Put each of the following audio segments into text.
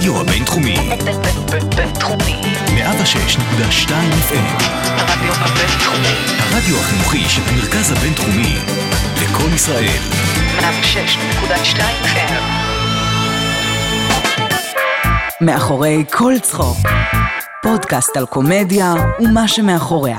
הרדיו הבינתחומי. בינתחומי. 106.2 FM. הרדיו הבינתחומי. הרדיו החינוכי של המרכז הבינתחומי. לקום ישראל. 106.2 FM. מאחורי כל צחוק. פודקאסט על קומדיה ומה שמאחוריה.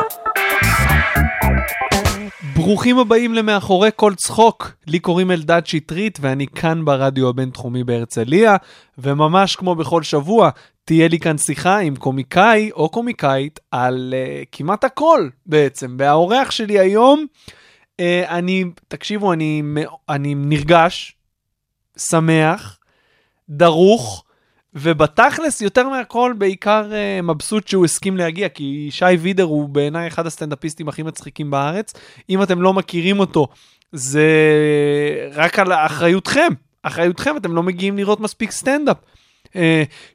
ברוכים הבאים למאחורי כל צחוק. לי קוראים אלדד שטרית ואני כאן ברדיו הבינתחומי בהרצליה, וממש כמו בכל שבוע, תהיה לי כאן שיחה עם קומיקאי או קומיקאית על uh, כמעט הכל בעצם. והאורח שלי היום, uh, אני, תקשיבו, אני, אני נרגש, שמח, דרוך, ובתכלס, יותר מהכל, בעיקר uh, מבסוט שהוא הסכים להגיע, כי שי וידר הוא בעיניי אחד הסטנדאפיסטים הכי מצחיקים בארץ. אם אתם לא מכירים אותו, זה רק על אחריותכם. אחריותכם, אתם לא מגיעים לראות מספיק סטנדאפ. Uh,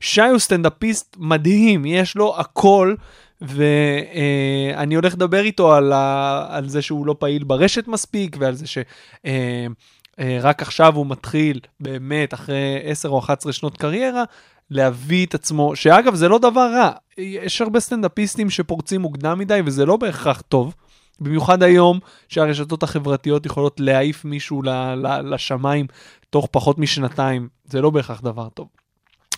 שי הוא סטנדאפיסט מדהים, יש לו הכל, ואני הולך לדבר איתו על, ה, על זה שהוא לא פעיל ברשת מספיק, ועל זה ש... Uh, אה, רק עכשיו הוא מתחיל, באמת, אחרי 10 או 11 שנות קריירה, להביא את עצמו, שאגב, זה לא דבר רע. יש הרבה סטנדאפיסטים שפורצים מוקדם מדי, וזה לא בהכרח טוב. במיוחד היום, שהרשתות החברתיות יכולות להעיף מישהו לשמיים תוך פחות משנתיים, זה לא בהכרח דבר טוב.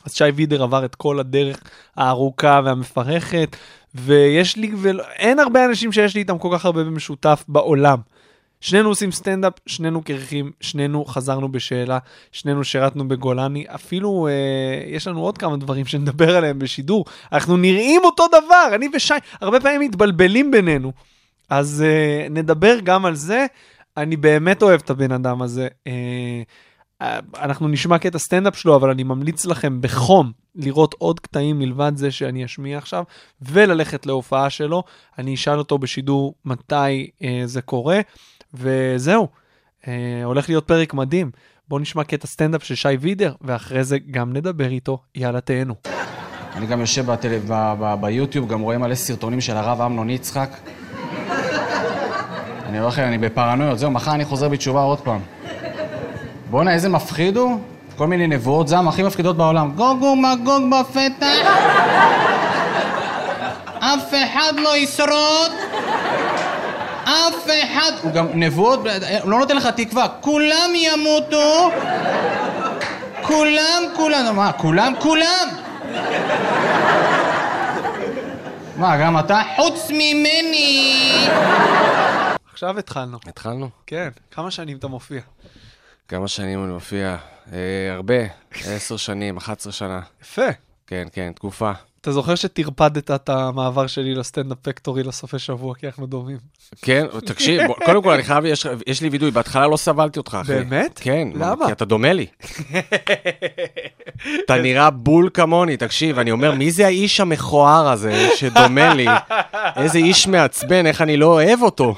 אז שי וידר עבר את כל הדרך הארוכה והמפרכת, ויש לי, ואין הרבה אנשים שיש לי איתם כל כך הרבה במשותף בעולם. שנינו עושים סטנדאפ, שנינו קרחים, שנינו חזרנו בשאלה, שנינו שירתנו בגולני, אפילו אה, יש לנו עוד כמה דברים שנדבר עליהם בשידור. אנחנו נראים אותו דבר, אני ושי, הרבה פעמים מתבלבלים בינינו. אז אה, נדבר גם על זה. אני באמת אוהב את הבן אדם הזה. אה, אה, אנחנו נשמע קטע סטנדאפ שלו, אבל אני ממליץ לכם בחום לראות עוד קטעים מלבד זה שאני אשמיע עכשיו, וללכת להופעה שלו. אני אשאל אותו בשידור מתי אה, זה קורה, וזהו, אה, הולך להיות פרק מדהים. בואו נשמע קטע סטנדאפ של שי וידר, ואחרי זה גם נדבר איתו. יאללה, תהנו. אני גם יושב. ביוטיוב, גם רואה מלא סרטונים של הרב אמנון יצחק. אני אומר לכם, אני בפרנויות, זהו, מחר אני חוזר בתשובה עוד פעם. בואנה, איזה מפחיד הוא. כל מיני נבואות זעם הכי מפחידות בעולם. גוג ומגוג בפתח, אף אחד לא ישרוד, אף אחד... הוא גם נבואות, הוא לא נותן לך תקווה. כולם ימותו, כולם, כולם, מה, כולם? כולם! מה, גם אתה? חוץ ממני! עכשיו התחלנו. התחלנו? כן, כמה שנים אתה מופיע? כמה שנים אני מופיע? אה, הרבה, עשר שנים, 11 שנה. יפה. כן, כן, תקופה. אתה זוכר שטרפדת את המעבר שלי לסטנדאפ פקטורי לסופי שבוע, כי אנחנו דומים. כן, תקשיב, בוא, קודם כל, אני חייב, יש, יש לי וידוי, בהתחלה לא סבלתי אותך, אחי. באמת? כן. למה? כי אתה דומה לי. אתה נראה בול כמוני, תקשיב, אני אומר, מי זה האיש המכוער הזה שדומה לי? איזה איש מעצבן, איך אני לא אוהב אותו.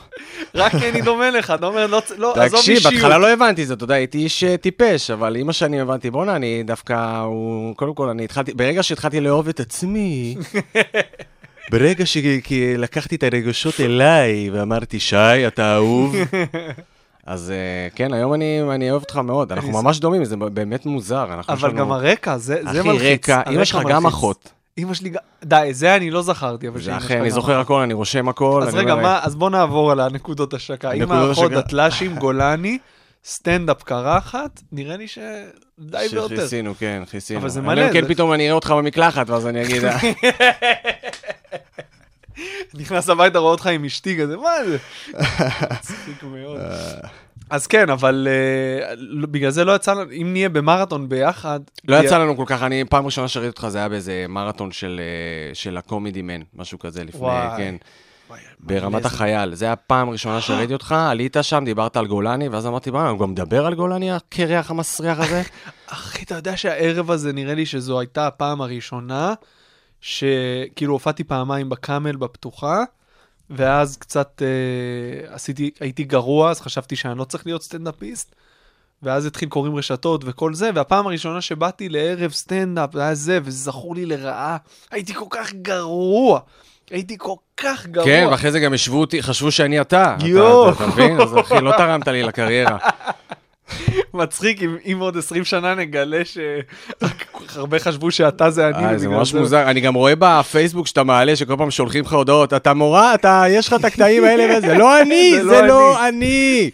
רק כי אני דומה לך, אתה אומר, לא, לא עזוב תקשיב, אישיות. בהתחלה לא הבנתי זה, אתה יודע, הייתי איש אה, טיפש, אבל עם השנים הבנתי, בואנה, אני דווקא, הוא... קודם כל, אני התחלתי, ברגע שהתחלתי לאהוב את עצמי, ברגע שלקחתי את הרגשות אליי ואמרתי, שי, אתה אהוב, אז אה, כן, היום אני, אני אוהב אותך מאוד, אנחנו אני- ממש דומים, זה באמת מוזר. אבל לנו- גם הרקע, זה, זה אחי, מלחיץ. רקע, אמא שלך גם. אחות. אמא שלי. די, זה אני לא זכרתי, אבל שאמא אחי, שלך אני גם זוכר. הכל, אני רושם הכל. אז אני רגע, אומר, מה, אז בוא נעבור על הנקודות השקה. אמא, אחות. דתל"שים, גולני, סטנדאפ קרחת, נראה לי שדי ויותר. שכיסינו, כן, כיסינו. אבל זה אלא מלא, אם כן פתאום אני אראה אותך במקלחת, ואז אני אגיד, אה, נכנס הביתה, רואה אותך עם אשתי כזה, מה זה? מצחיק מאוד. אז כן, אבל לא- בגלל זה לא יצא לנו, אם נהיה במרתון ביחד... לא יצא לנו כל כך, אני פעם ראשונה שראיתי אותך, זה היה באיזה מרתון של, אה, של הקומידי מן, משהו כזה לפני, וואי. כן, ברמת החייל. זה היה הפעם ראשונה שראיתי אותך, עלית שם, דיברת על גולני, ואז אמרתי, מה, הוא גם מדבר על גולני, הקרח המסריח הזה? אחי, אתה יודע שהערב הזה, נראה לי שזו הייתה הפעם הראשונה, שכאילו הופעתי פעמיים בקאמל בפתוחה, ואז קצת אה, עשיתי, הייתי גרוע, אז חשבתי שאני לא צריך להיות סטנדאפיסט, ואז התחיל קוראים רשתות וכל זה, והפעם הראשונה שבאתי לערב סטנדאפ, זה היה זה, וזה זכור לי לרעה, הייתי כל כך גרוע. הייתי כל כך גרוע. כן, ואחרי זה גם השוו אותי, חשבו שאני אתה. יואו. אתה מבין? אז אחי, לא תרמת לי לקריירה. מצחיק אם, אם עוד 20 שנה נגלה הרבה חשבו שאתה זה אני. אה, זה ממש מוזר, אני גם רואה בפייסבוק שאתה מעלה, שכל פעם שולחים לך הודעות, אתה מורה, אתה, יש לך את הקטעים האלה וזה, לא אני, זה זה לא לא אני.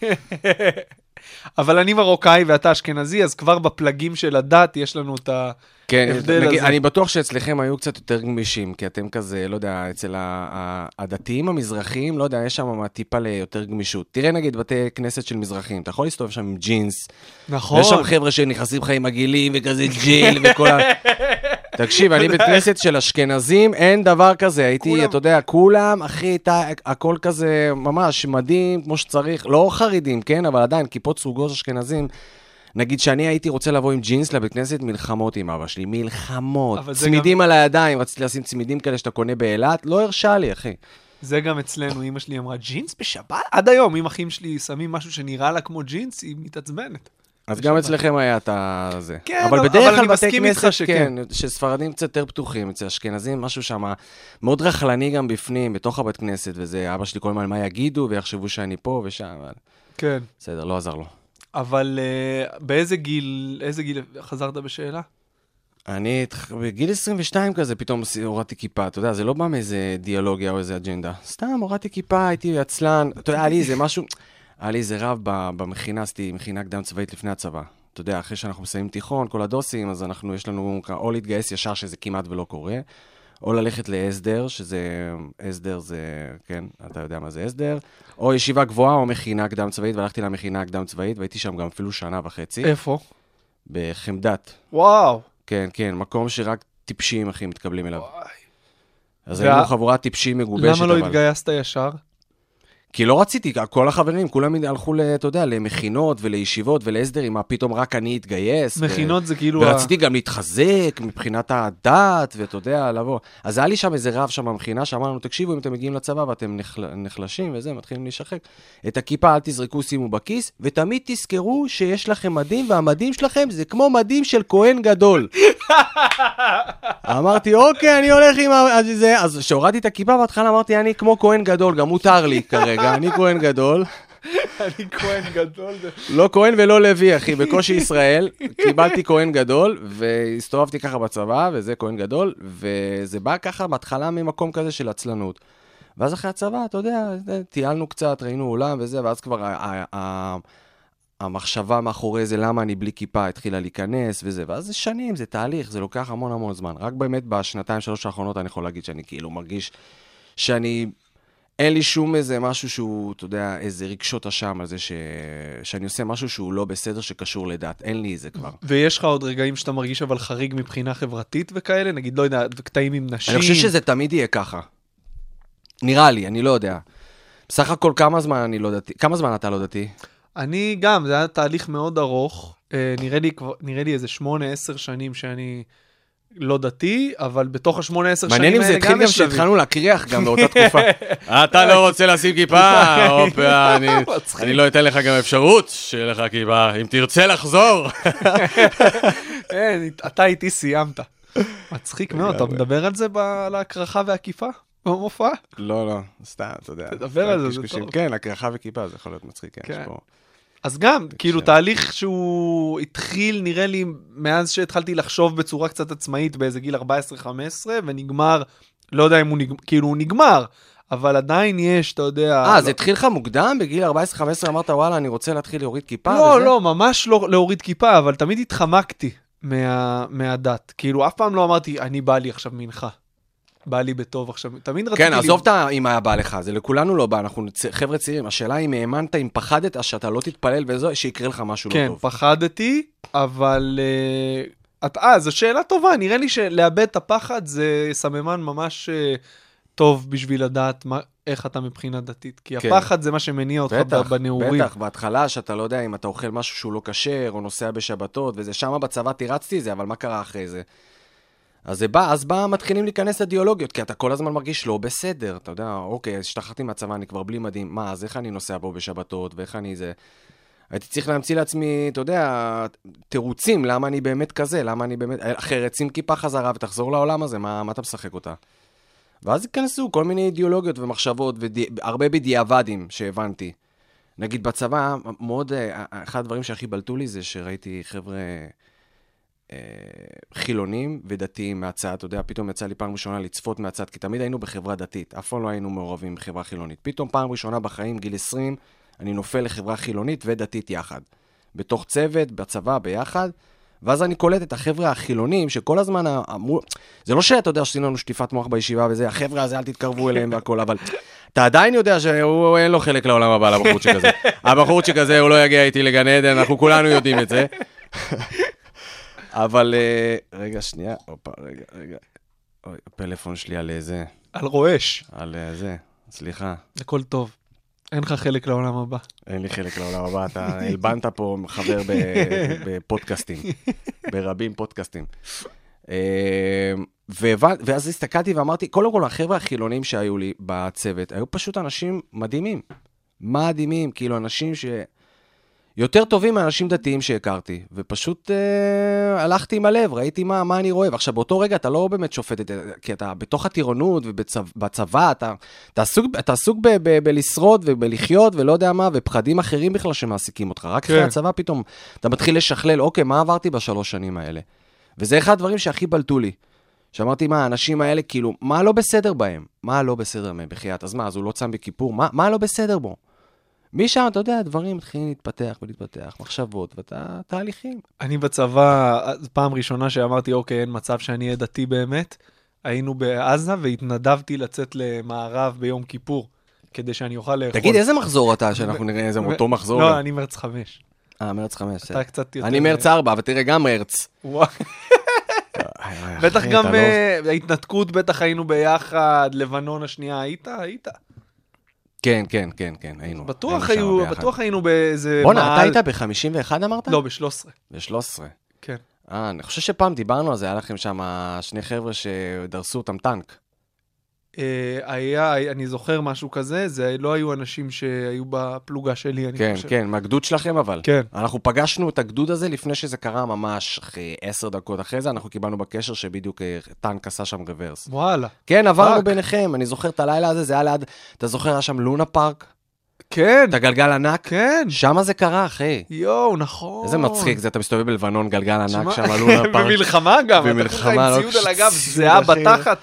אבל אני מרוקאי ואתה אשכנזי, אז כבר בפלגים של הדת יש לנו את ה... כן, נגיד. אני בטוח שאצלכם היו קצת יותר גמישים, כי אתם כזה, לא יודע, אצל הדתיים המזרחיים, לא יודע, יש שם טיפה ליותר גמישות. תראה נגיד בתי כנסת של מזרחים, אתה יכול להסתובב שם עם ג'ינס, נכון. ויש שם חבר'ה שנכנסים לך עם מגעילים וכזה ג'ל וכל ה... תקשיב, אני בית כנסת של אשכנזים, אין דבר כזה. הייתי, כולם- אתה יודע, כולם, אחי, אתה- הכל כזה ממש מדהים, כמו שצריך. לא חרדים, כן? אבל עדיין, כיפות סרוגות אשכנזים. נגיד שאני הייתי רוצה לבוא עם ג'ינס לבית כנסת, מלחמות עם אבא שלי, מלחמות. צמידים על הידיים, רציתי לשים צמידים כאלה שאתה קונה באילת, לא הרשה לי, אחי. זה גם אצלנו, אמא שלי אמרה, ג'ינס בשבת? עד היום, אם אחים שלי שמים משהו שנראה לה כמו ג'ינס, היא מתעצבנת. אז גם אצלכם היה את זה. כן, אבל אבל- בדרך כלל אני בתי כנסת, שכן. כן, שספרדים קצת יותר פתוחים, אצל אשכנזים משהו שם מאוד רכלני גם בפנים, בתוך הבית כנסת, וזה, אבא שלי כל הזמן מה יגידו, ויחשבו שאני פה ושם, כן. בסדר, לא עזר לו. אבל uh, באיזה גיל, איזה גיל חזרת בשאלה? אני בגיל 22 כזה, פתאום הורדתי כיפה, אתה יודע, זה לא בא מאיזה דיאלוגיה או איזה אג'נדה. סתם, הורדתי כיפה, הייתי עצלן, אתה יודע, היה לי איזה משהו, היה לי איזה רב במכינה, עשיתי מכינה קדם צבאית לפני הצבא. אתה יודע, אחרי שאנחנו מסיימים תיכון, כל הדוסים, אז אנחנו, יש לנו או להתגייס ישר, שזה כמעט ולא קורה, או ללכת להסדר, שזה, הסדר זה, כן, אתה יודע מה זה הסדר, או ישיבה גבוהה או מכינה קדם צבאית, והלכתי למכינה הקדם צבאית, והייתי שם גם אפילו שנה וחצי, איפה? בחמדת. וואו. כן, כן, מקום שרק טיפשים, אחי, מתקבלים אליו. אז וה- היינו חבורת טיפשים מגובשת, למה לא אבל... התגייסת ישר? כי לא רציתי, כל החברים, כולם הלכו, אתה יודע, למכינות ולישיבות ולהסדרים, מה פתאום רק אני אתגייס. ו- מכינות זה כאילו... ה- ורציתי גם להתחזק מבחינת הדת, ואתה יודע, לבוא. אז היה לי שם איזה רב שם במכינה, שאמר לנו, תקשיבו, אם אתם מגיעים לצבא ואתם נחל... נחלשים וזה, מתחילים להישחק, את הכיפה אל תזרקו, שימו בכיס, ותמיד תזכרו שיש לכם מדים, והמדים שלכם זה כמו מדים של כהן גדול. אמרתי, אוקיי, אני הולך עם ה-. אז כשהורדתי את הכיפה בהתחלה אמרתי, אני כמו כהן גדול, גם מותר לי כרגע, אני כהן גדול. אני כהן גדול. לא כהן ולא לוי, אחי, בקושי ישראל. קיבלתי כהן גדול, והסתובבתי ככה בצבא, וזה כהן גדול, וזה בא ככה בהתחלה ממקום כזה של עצלנות. ואז אחרי הצבא, אתה יודע, טיילנו קצת, ראינו עולם וזה, ואז כבר המחשבה מאחורי זה, למה אני בלי כיפה, התחילה להיכנס וזה, ואז זה שנים, זה תהליך, זה לוקח המון המון זמן. רק באמת בשנתיים, שלוש האחרונות אני יכול להגיד שאני כאילו מרגיש שאני אין לי שום איזה משהו שהוא, אתה יודע, איזה רגשות אשם על זה ש... שאני עושה משהו שהוא לא בסדר שקשור לדת. אין לי את זה כבר. ויש לך עוד רגעים שאתה מרגיש אבל חריג מבחינה חברתית וכאלה? נגיד, לא יודע, קטעים עם נשים? אני חושב שזה תמיד יהיה ככה. נראה לי, אני לא יודע. בסך הכל כמה זמן אני לא דתי? כמה זמן אתה לא דתי? אני גם, זה היה תהליך מאוד ארוך. אה, נראה לי, נראה לי איזה שמונה, עשר שנים שאני לא דתי, אבל בתוך השמונה, עשר שנים מעניין אם האלה זה התחיל גם יש. כשהתחלנו להקריח גם באותה תקופה. אתה לא רוצה לשים כיפה? הופה, אני- מצחיק. אני לא אתן לך גם אפשרות שיהיה לך כיפה. אם תרצה לחזור. אין, אתה איתי סיימת. מצחיק מאוד, אתה מדבר על זה על ההקרחה והעקיפה במופע? לא, לא, סתם, אתה יודע. תדבר על זה, זה. טוב. כן, הקרחה וכיפה, זה יכול להיות מצחיק, כן. אז גם, כאילו. תהליך שהוא התחיל, נראה לי, מאז שהתחלתי לחשוב בצורה קצת עצמאית באיזה גיל 14-15, ונגמר, לא יודע אם הוא נגמר, כאילו, הוא נגמר, אבל עדיין יש, אתה יודע... אה, לא- זה התחיל לך מוקדם? בגיל 14-15 אמרת, וואלה, אני רוצה להתחיל להוריד כיפה? לא, וזה?" לא, ממש לא להוריד כיפה, אבל תמיד התחמקתי מה, מהדת. כאילו, אף פעם לא אמרתי, אני בא לי עכשיו מנחה. בא לי בטוב עכשיו, תמיד רציתי... כן, לי- עזוב את ה- אם היה בא לך, זה לכולנו לא בא, אנחנו צ- חבר'ה צעירים. השאלה אם האמנת, אם פחדת שאתה לא תתפלל וזה, שיקרה לך משהו לא כן, טוב. פחדתי, אבל... אה, אה, זו שאלה טובה, נראה לי שלאבד את הפחד זה סממן ממש אה, טוב בשביל לדעת מה, איך אתה מבחינה דתית. כי כן. הפחד זה מה שמניע אותך בטח, בנעורים. בטח, בהתחלה שאתה לא יודע אם אתה אוכל משהו שהוא לא כשר, או נוסע בשבתות, וזה שם בצבא תירצתי את זה, אבל מה קרה אחרי זה? אז זה בא, אז בא, מתחילים להיכנס אידיאולוגיות, כי אתה כל הזמן מרגיש לא בסדר, אתה יודע, אוקיי, השתחררתי מהצבא, אני כבר בלי מדים, מה, אז איך אני נוסע בו בשבתות, ואיך אני זה... הייתי צריך להמציא לעצמי, אתה יודע, תירוצים, למה אני באמת כזה, למה אני באמת... אחרת, שים כיפה חזרה ותחזור לעולם הזה, מה, מה אתה משחק אותה? ואז ייכנסו כל מיני אידיאולוגיות ומחשבות, והרבה בדיעבדים שהבנתי. נגיד בצבא, מאוד, אה, אחד הדברים שהכי בלטו לי זה שראיתי חבר'ה אה, חילונים ודתיים מהצד, אתה יודע, פתאום יצא לי פעם ראשונה לצפות מהצד, כי תמיד היינו בחברה דתית, אף פעם לא היינו מעורבים בחברה חילונית. פתאום פעם ראשונה בחיים, גיל 20, אני נופל לחברה חילונית ודתית יחד. בתוך צוות, בצבא, ביחד. ואז אני קולט את החבר'ה החילונים, שכל הזמן אמרו... זה לא שאתה יודע שעשינו לנו שטיפת מוח בישיבה וזה, החבר'ה הזה, אל תתקרבו אליהם והכול, אבל אתה עדיין יודע שהוא אין לו חלק לעולם הבא, לבחורצ'יק הזה. הבחורצ'יק הזה, הוא לא יגיע איתי לגן עדן, אנחנו כולנו יודעים את זה. אבל... אה, רגע, שנייה, הופה, רגע, רגע. אוי, הפלאפון שלי על זה, על רועש, על אה, זה, סליחה. הכל טוב. אין לך חלק לעולם הבא. אין לי חלק לעולם הבא, אתה הלבנת פה חבר בפודקאסטים, ברבים פודקאסטים. אה, והבנ- ואז הסתכלתי ואמרתי, קודם כל, החבר'ה החילונים שהיו לי בצוות, היו פשוט אנשים מדהימים. מדהימים, כאילו אנשים ש... יותר טובים מאנשים דתיים שהכרתי, ופשוט אה, הלכתי עם הלב, ראיתי מה, מה אני רואה. ועכשיו, באותו רגע אתה לא באמת שופט את זה, כי אתה בתוך הטירונות ובצבא, אתה, אתה עסוק, אתה עסוק ב, ב, בלשרוד ובלחיות ולא יודע מה, ופחדים אחרים בכלל שמעסיקים אותך. רק אחרי כן. הצבא פתאום אתה מתחיל לשכלל, אוקיי, מה עברתי בשלוש שנים האלה? וזה אחד הדברים שהכי בלטו לי. שאמרתי, מה, האנשים האלה, כאילו, מה לא בסדר בהם? מה לא בסדר בהם, בחייאת? אז מה, אז הוא לא צם בכיפור? מה, מה לא בסדר בו? משם, אתה יודע, דברים מתחילים להתפתח ולהתפתח, מחשבות, ואתה, תהליכים. אני בצבא, פעם ראשונה שאמרתי, אוקיי, אין מצב שאני אהיה דתי באמת, היינו בעזה והתנדבתי לצאת למערב ביום כיפור, כדי שאני אוכל לאכול. תגיד, איזה מחזור אתה, שאנחנו נראה איזה אותו מחזור? לא, אני מרץ חמש. אה, מרץ חמש. אתה קצת יותר... אני מרץ ארבע, אבל תראה, גם מרץ. וואי, בטח גם אתה לא- אה, ההתנתקות, בטח היינו ביחד, לבנון השנייה, היית? היית. כן, כן, כן, כן, היינו. בטוח היינו היו. בטוח היינו באיזה בואנה, אתה היית ב-51 אמרת? לא, ב-13. ב-13. כן. אה, אני חושב שפעם דיברנו על זה, היה לכם שם שני חבר'ה שדרסו אותם טנק. אה, היה, אני זוכר משהו כזה, זה לא היו אנשים שהיו בפלוגה שלי, אני כן, חושב. כן, מהגדוד שלכם אבל. כן. אנחנו פגשנו את הגדוד הזה לפני שזה קרה ממש אחרי עשר דקות אחרי זה, אנחנו קיבלנו בקשר שבדיוק אה, טנק עשה שם רוורס. וואלה. כן, עברנו. ביניכם, אני זוכר את הלילה הזה, זה היה ליד, אתה זוכר, היה שם לונה פארק? כן, את הגלגל ענק? כן. שם זה קרה, אחי. יואו, נכון. איזה מצחיק זה, אתה מסתובב בלבנון, גלגל ענק שם, לונה פארק. במלחמה גם, אתה במלחמה, ככה עם לא ציוד על הגב, זיעה. בתחת.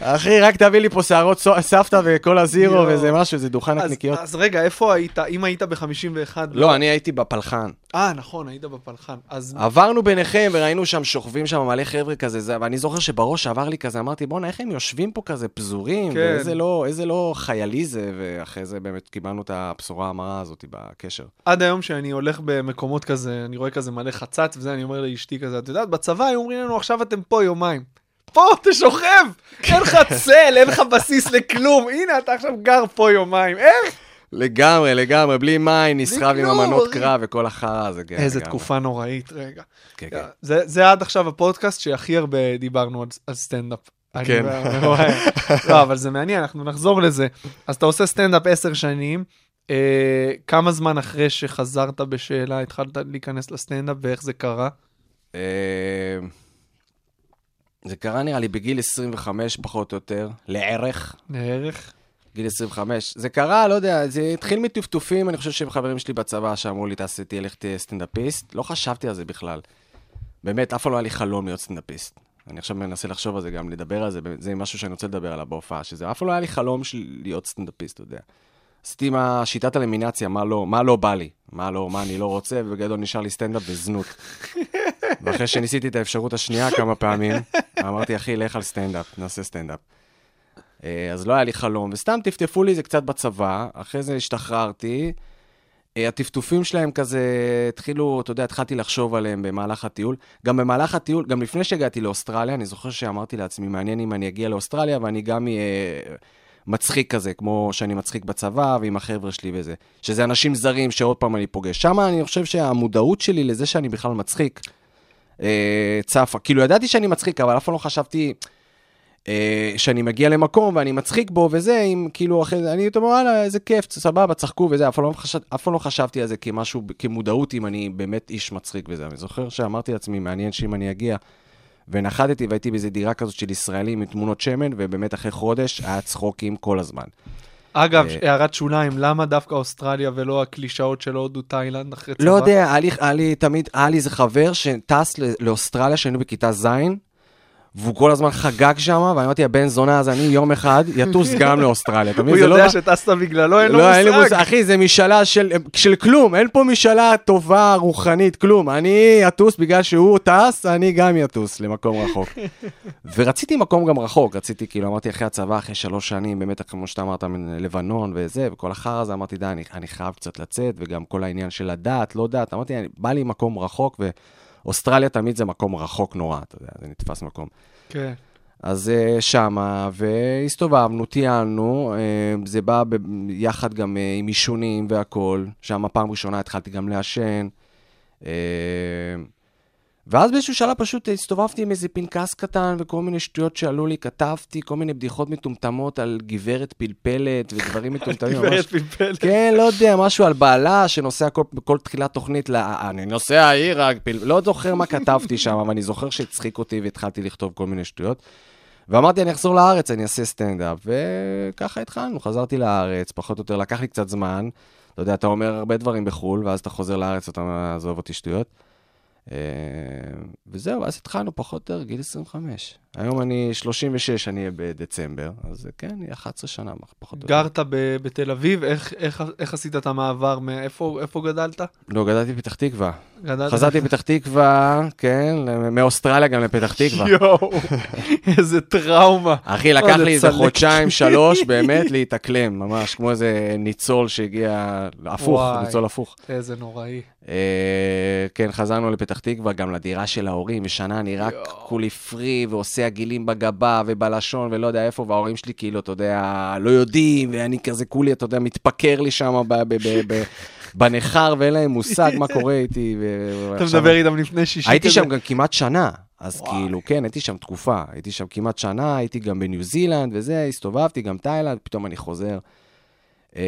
אחי, רק תביא לי פה שערות סבתא וכל הזירו. ואיזה משהו, איזה דוכן נקניקיות. אז רגע, איפה היית? אם היית ב-51? לא, אני הייתי בפלחן. אה, נכון, היית בפלחן. אז עברנו ביניכם וראינו שם, שוכבים שם מלא חבר'ה כזה, זה, ואני זוכר שבראש עבר לי כזה, אמרתי, בואנה, איך הם יושבים פה כזה פזורים, כן. ואיזה לא, לא חיילי זה, ואחרי זה באמת קיבלנו את הבשורה המרה הזאת בקשר. עד היום שאני הולך במקומות כזה, אני רואה כזה מלא חצץ וזה, אני אומר לאשתי כזה, את יודעת, בצבא היו אומרים לנו, עכשיו אתם פה יומיים. פה, אתה שוכב! אין לך צל, אין לך בסיס לכלום. הנה, אתה עכשיו גר פה יומיים. איך? לגמרי, לגמרי, בלי מים, נסחב עם אחי. קרב וכל החרא הזה. כן, איזה. תקופה נוראית, רגע. כן, כן. זה, זה עד עכשיו הפודקאסט שהכי הרבה דיברנו על, סטנדאפ. כן. לא, אבל זה מעניין, אנחנו נחזור לזה. אז אתה עושה סטנדאפ עשר שנים, אה, כמה זמן אחרי שחזרת בשאלה התחלת להיכנס לסטנדאפ ואיך זה קרה? זה קרה נראה לי בגיל 25 פחות או יותר, לערך. לערך? גיל 25. זה קרה, לא יודע, זה התחיל מטפטופים, אני חושב שהם חברים שלי בצבא שאמרו לי, תעשה, תהיה לך תהיה סטנדאפיסט. לא חשבתי על זה בכלל. באמת, אף פעם לא היה לי חלום להיות סטנדאפיסט. אני עכשיו מנסה לחשוב על זה גם, לדבר על זה, זה משהו שאני רוצה לדבר עליו בהופעה, שזה אף פעם לא היה לי חלום של להיות סטנדאפיסט, אתה יודע. עשיתי עם השיטת אלימינציה, מה לא, מה לא בא לי, מה לא, מה אני לא רוצה, ובגדול נשאר לי סטנדאפ וזנות. ואחרי שניסיתי את האפשרות השנייה כמה פעמים, אמרתי, אחי, לך על סטנדאפ, נעשה סטנדאפ. אה, אז לא היה לי חלום, וסתם טפטפו לי זה קצת בצבא, אחרי זה השתחררתי. אה, הטפטופים שלהם כזה התחילו, אתה יודע, התחלתי לחשוב עליהם במהלך הטיול. גם במהלך הטיול, גם לפני שהגעתי לאוסטרליה, אני זוכר שאמרתי לעצמי, מעניין אם אני אגיע לאוסטרליה ואני גם אהיה מצחיק כזה, כמו שאני מצחיק בצבא ועם החבר'ה שלי וזה. שזה אנשים זרים שעוד פעם אני פוגש. שם אני חושב שהמודעות שלי לזה שאני בכלל מצחיק, צפה. כאילו, ידעתי שאני מצחיק, אבל אף פעם לא חשבתי... אה, שאני מגיע למקום ואני מצחיק בו וזה, אם כאילו אחרי זה, אני אומר, וואלה, איזה כיף, סבבה, צחקו וזה, אף פעם לא, חשב, לא חשבתי על זה כמשהו, כמודעות, אם אני באמת איש מצחיק וזה. אני זוכר שאמרתי לעצמי, מעניין שאם אני אגיע, ונחתתי והייתי באיזה דירה כזאת של ישראלים עם תמונות שמן, ובאמת אחרי חודש היה צחוקים כל הזמן. אגב, אה, הערת שוליים, למה דווקא אוסטרליה ולא הקלישאות של הודו, תאילנד אחרי צבא? לא יודע, היה לי, תמיד, היה לי איזה חבר שטס לאוסטרליה כשהיינו בכיתה ז', והוא כל הזמן חגג שם, ואני אמרתי, הבן זונה הזה, אני יום אחד יטוס גם לאוסטרליה? הוא לא יודע שטסת בגללו, אין לו לא, אין לי מושג. מושג, אחי, זה משאלה של, של כלום, אין פה משאלה טובה, רוחנית, כלום. אני אטוס בגלל שהוא טס, אני גם אטוס למקום רחוק. ורציתי מקום גם רחוק, רציתי, כאילו, אמרתי אחרי הצבא, אחרי שלוש שנים, באמת, כמו שאתה אמרת, לבנון וזה, וכל החרא הזה, אמרתי, די, אני, חייב קצת לצאת, וגם כל העניין של הדת, לא דת, אמרתי, אני, בא לי מקום רחוק, ואוסטרליה תמיד זה מקום רחוק נורא, אתה יודע, זה נתפס מקום. כן. אז אה, שמה, והסתובבנו, טיילנו, אה, זה בא ב- יחד גם אה, עם עישונים והכול. שם פעם ראשונה התחלתי גם לעשן. אה, ואז באיזשהו שלב פשוט הסתובבתי עם איזה פנקס קטן וכל מיני שטויות שעלו לי, כתבתי כל מיני בדיחות מטומטמות על גברת פלפלת ודברים מטומטמים. ממש. גברת פלפל. כן, לא יודע, משהו על בעלה שנוסע כל, בכל תחילת תוכנית, ל... אני נוסע העיר, פל... לא זוכר מה כתבתי שם, אבל אני זוכר שהצחיק אותי והתחלתי לכתוב כל מיני שטויות. ואמרתי, אני אחזור לארץ, אני אעשה סטנדאפ, וככה התחלנו, חזרתי לארץ, פחות או יותר, לקח לי קצת זמן. אתה יודע, אתה אומר הרבה דברים בחו"ל, ואז אתה חוזר לארץ ואתה עזוב אותי שטויות. אה, וזהו, אז התחלנו פחות או יותר, גיל 25. היום אני 36, אני אהיה בדצמבר, אז כן, יהיה 11 שנה, פחות או יותר. גרת ב- בתל אביב, איך- איך איך עשית את המעבר? מאיפה איפה גדלת? לא, גדלתי בפתח תקווה. גדלת? חזרתי לפתח תקווה, כן, מאוסטרליה גם לפתח תקווה. יואו, איזה טראומה. אחי, לקח לי איזה. חודשיים, שלוש, באמת להתאקלם, ממש, כמו איזה ניצול שהגיע, הפוך, וואי. ניצול הפוך. איזה נוראי. אה, כן, חזרנו לפתח תקווה, גם לדירה של ההורים, ושנה אני רק. כולי פרי, ועושה עגילים בגבה ובלשון, ולא יודע איפה, וההורים שלי כאילו, אתה יודע, לא יודעים, ואני כזה כולי, אתה יודע, מתפקר לי שם בניכר, ואין להם מושג מה קורה איתי. אתה מדבר איתם לפני שישי הייתי כזה? שם גם כמעט שנה, אז וואי. כאילו, כן, הייתי שם תקופה. הייתי שם כמעט שנה, הייתי גם בניו זילנד וזה, הסתובבתי, גם תאילנד, פתאום אני חוזר. אה,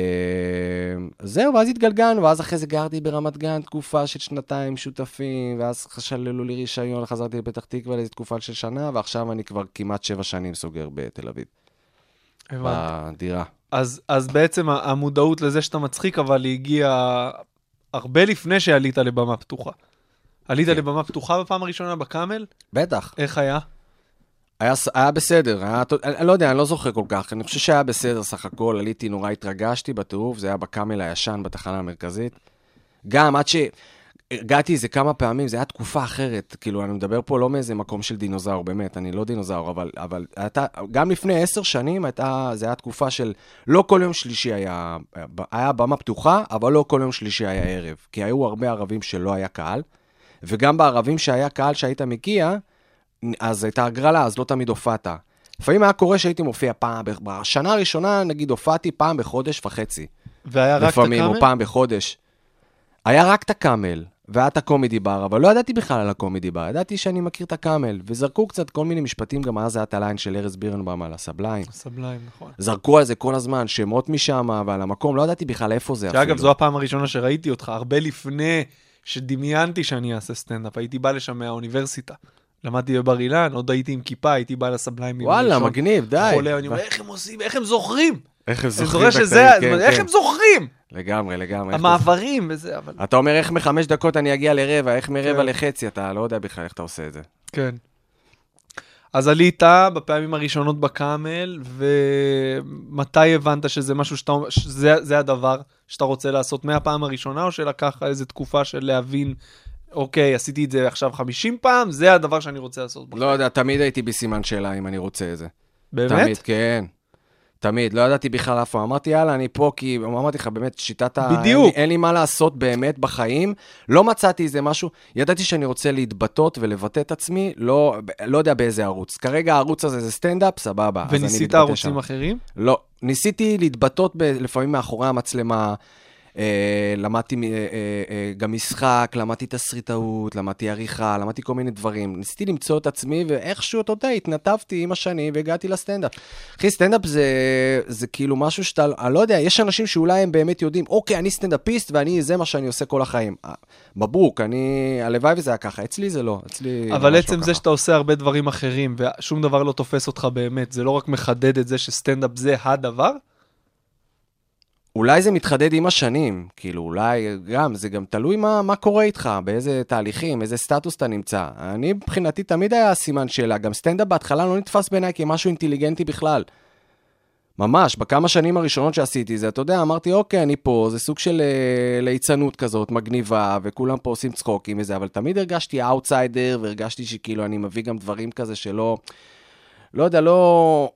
זהו, ואז התגלגלנו, ואז אחרי זה גרתי ברמת גן תקופה של שנתיים שותפים, ואז שללו לי רישיון, חזרתי לפתח תקווה לאיזו תקופה של שנה, ועכשיו אני כבר כמעט שבע שנים סוגר בתל אביב, הבנתי. בדירה. אז, אז בעצם המודעות לזה שאתה מצחיק, אבל היא הגיעה הרבה לפני שעלית לבמה פתוחה. עלית כן. לבמה פתוחה בפעם הראשונה בקאמל? בטח. איך היה? היה, היה בסדר, היה, אני, אני לא יודע, אני לא זוכר כל כך, אני חושב שהיה בסדר סך הכל, עליתי, נורא התרגשתי בטירוף, זה היה בקאמל הישן בתחנה המרכזית. גם עד שהגעתי איזה כמה פעמים, זה היה תקופה אחרת, כאילו, אני מדבר פה לא מאיזה מקום של דינוזאור, באמת, אני לא דינוזאור, אבל, אבל הייתה, גם לפני עשר שנים הייתה, זה היה תקופה של, לא כל יום שלישי היה, היה במה פתוחה, אבל לא כל יום שלישי היה ערב, כי היו הרבה ערבים שלא היה קהל, וגם בערבים שהיה קהל שהיית מגיע, אז הייתה הגרלה, אז לא תמיד הופעת. לפעמים היה קורה שהייתי מופיע פעם, בשנה הראשונה, נגיד, הופעתי פעם בחודש וחצי. והיה רק את לפעמים, או הקאמל? פעם בחודש. היה רק את הקאמל, והיה את הקומדי בר, אבל לא ידעתי בכלל על הקומדי בר, ידעתי שאני מכיר את הקאמל, וזרקו קצת כל מיני משפטים, גם אז היה את הליין של ארז בירנבאום על הסבליים. סבליים, נכון. זרקו על זה כל הזמן, שמות משם ועל המקום, לא ידעתי בכלל איפה זה אפילו. שאגב, זו הפעם הראשונה שראיתי אותך, הרבה לפני שדמיינתי שאני אעשה סטנדאפ. הייתי בא לשם מהאוניברסיטה. למדתי בבר אילן, עוד הייתי עם כיפה, הייתי בא לסבליים. וואלה. מגניב, די. חולה, אני אומר, איך הם עושים, איך הם זוכרים? איך הם אני זוכרים זוכר את שזה, הקטעים, כן, איך כן. הם זוכרים? לגמרי, לגמרי. המעברים וזה, אבל... אתה אומר איך מחמש דקות אני אגיע לרבע, איך מרבע כן. לחצי, אתה לא יודע בכלל איך אתה עושה את זה. כן. אז עלית בפעמים הראשונות בקאמל, ומתי הבנת שזה משהו שאתה, שזה זה הדבר שאתה רוצה לעשות מהפעם הראשונה, או שלקח איזו תקופה של להבין, אוקיי, עשיתי את זה עכשיו 50 פעם, זה הדבר שאני רוצה לעשות בחיים. לא יודע, תמיד הייתי בסימן שאלה אם אני רוצה את זה. באמת? תמיד, כן. תמיד, לא ידעתי בכלל אף פעם. אמרתי, יאללה, אני פה כי, אמרתי לך, באמת, שיטת ה... בדיוק. אין אין לי מה לעשות באמת בחיים. לא מצאתי איזה משהו, ידעתי שאני רוצה להתבטאות ולבטא את עצמי, לא, לא יודע באיזה ערוץ. כרגע הערוץ הזה זה סטנדאפ, סבבה. וניסית ערוצים שם. אחרים? לא, ניסיתי להתבטאות ב- לפעמים מאחורי המצלמה, למדתי מ- אה, אה, אה, גם משחק, למדתי תסריטאות, למדתי עריכה, למדתי כל מיני דברים. ניסיתי למצוא את עצמי, ואיכשהו, אתה יודע, התנתבתי עם השנים והגעתי לסטנדאפ. אחי, סטנדאפ זה, זה כאילו משהו שאתה, אני לא יודע, יש אנשים שאולי הם באמת יודעים, אוקיי, אני סטנדאפיסט ואני, זה מה שאני עושה כל החיים. אה, מברוק, אני, הלוואי וזה היה ככה, אצלי זה לא, אצלי אבל עצם לא זה. שאתה עושה הרבה דברים אחרים, ושום דבר לא תופס אותך באמת, זה לא רק מחדד את זה שסטנדאפ זה הדבר? אולי זה מתחדד עם השנים, כאילו, אולי גם, זה גם תלוי מה, מה קורה איתך, באיזה תהליכים, איזה סטטוס אתה נמצא. אני, מבחינתי, תמיד היה סימן שאלה. גם סטנדאפ בהתחלה לא נתפס בעיניי כמשהו אינטליגנטי בכלל. ממש, בכמה שנים הראשונות שעשיתי זה, אתה יודע, אמרתי, אוקיי, אני פה, זה סוג של אה, ליצנות כזאת, מגניבה, וכולם פה עושים צחוקים וזה, אבל תמיד הרגשתי אאוטסיידר, והרגשתי שכאילו אני מביא גם דברים כזה שלא... לא יודע, לא,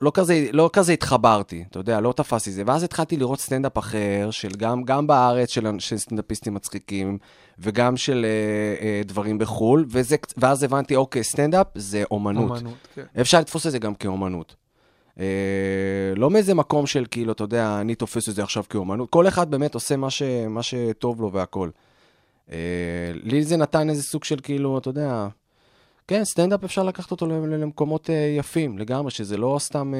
לא, כזה, לא כזה התחברתי, אתה יודע, לא תפסתי זה. ואז התחלתי לראות סטנדאפ אחר, של גם, גם בארץ, של, של סטנדאפיסטים מצחיקים, וגם של אה, אה, דברים בחו"ל, וזה, ואז הבנתי, אוקיי, סטנדאפ זה אומנות. אומנות, כן. אפשר לתפוס את זה גם כאומנות. אה, לא מאיזה מקום של כאילו, אתה יודע, אני תופס את זה עכשיו כאומנות. כל אחד באמת עושה מה, ש, מה שטוב לו והכול. אה, לי זה נתן איזה סוג של כאילו, אתה יודע, כן, סטנדאפ אפשר לקחת אותו למקומות אה, יפים לגמרי, שזה לא סתם אה,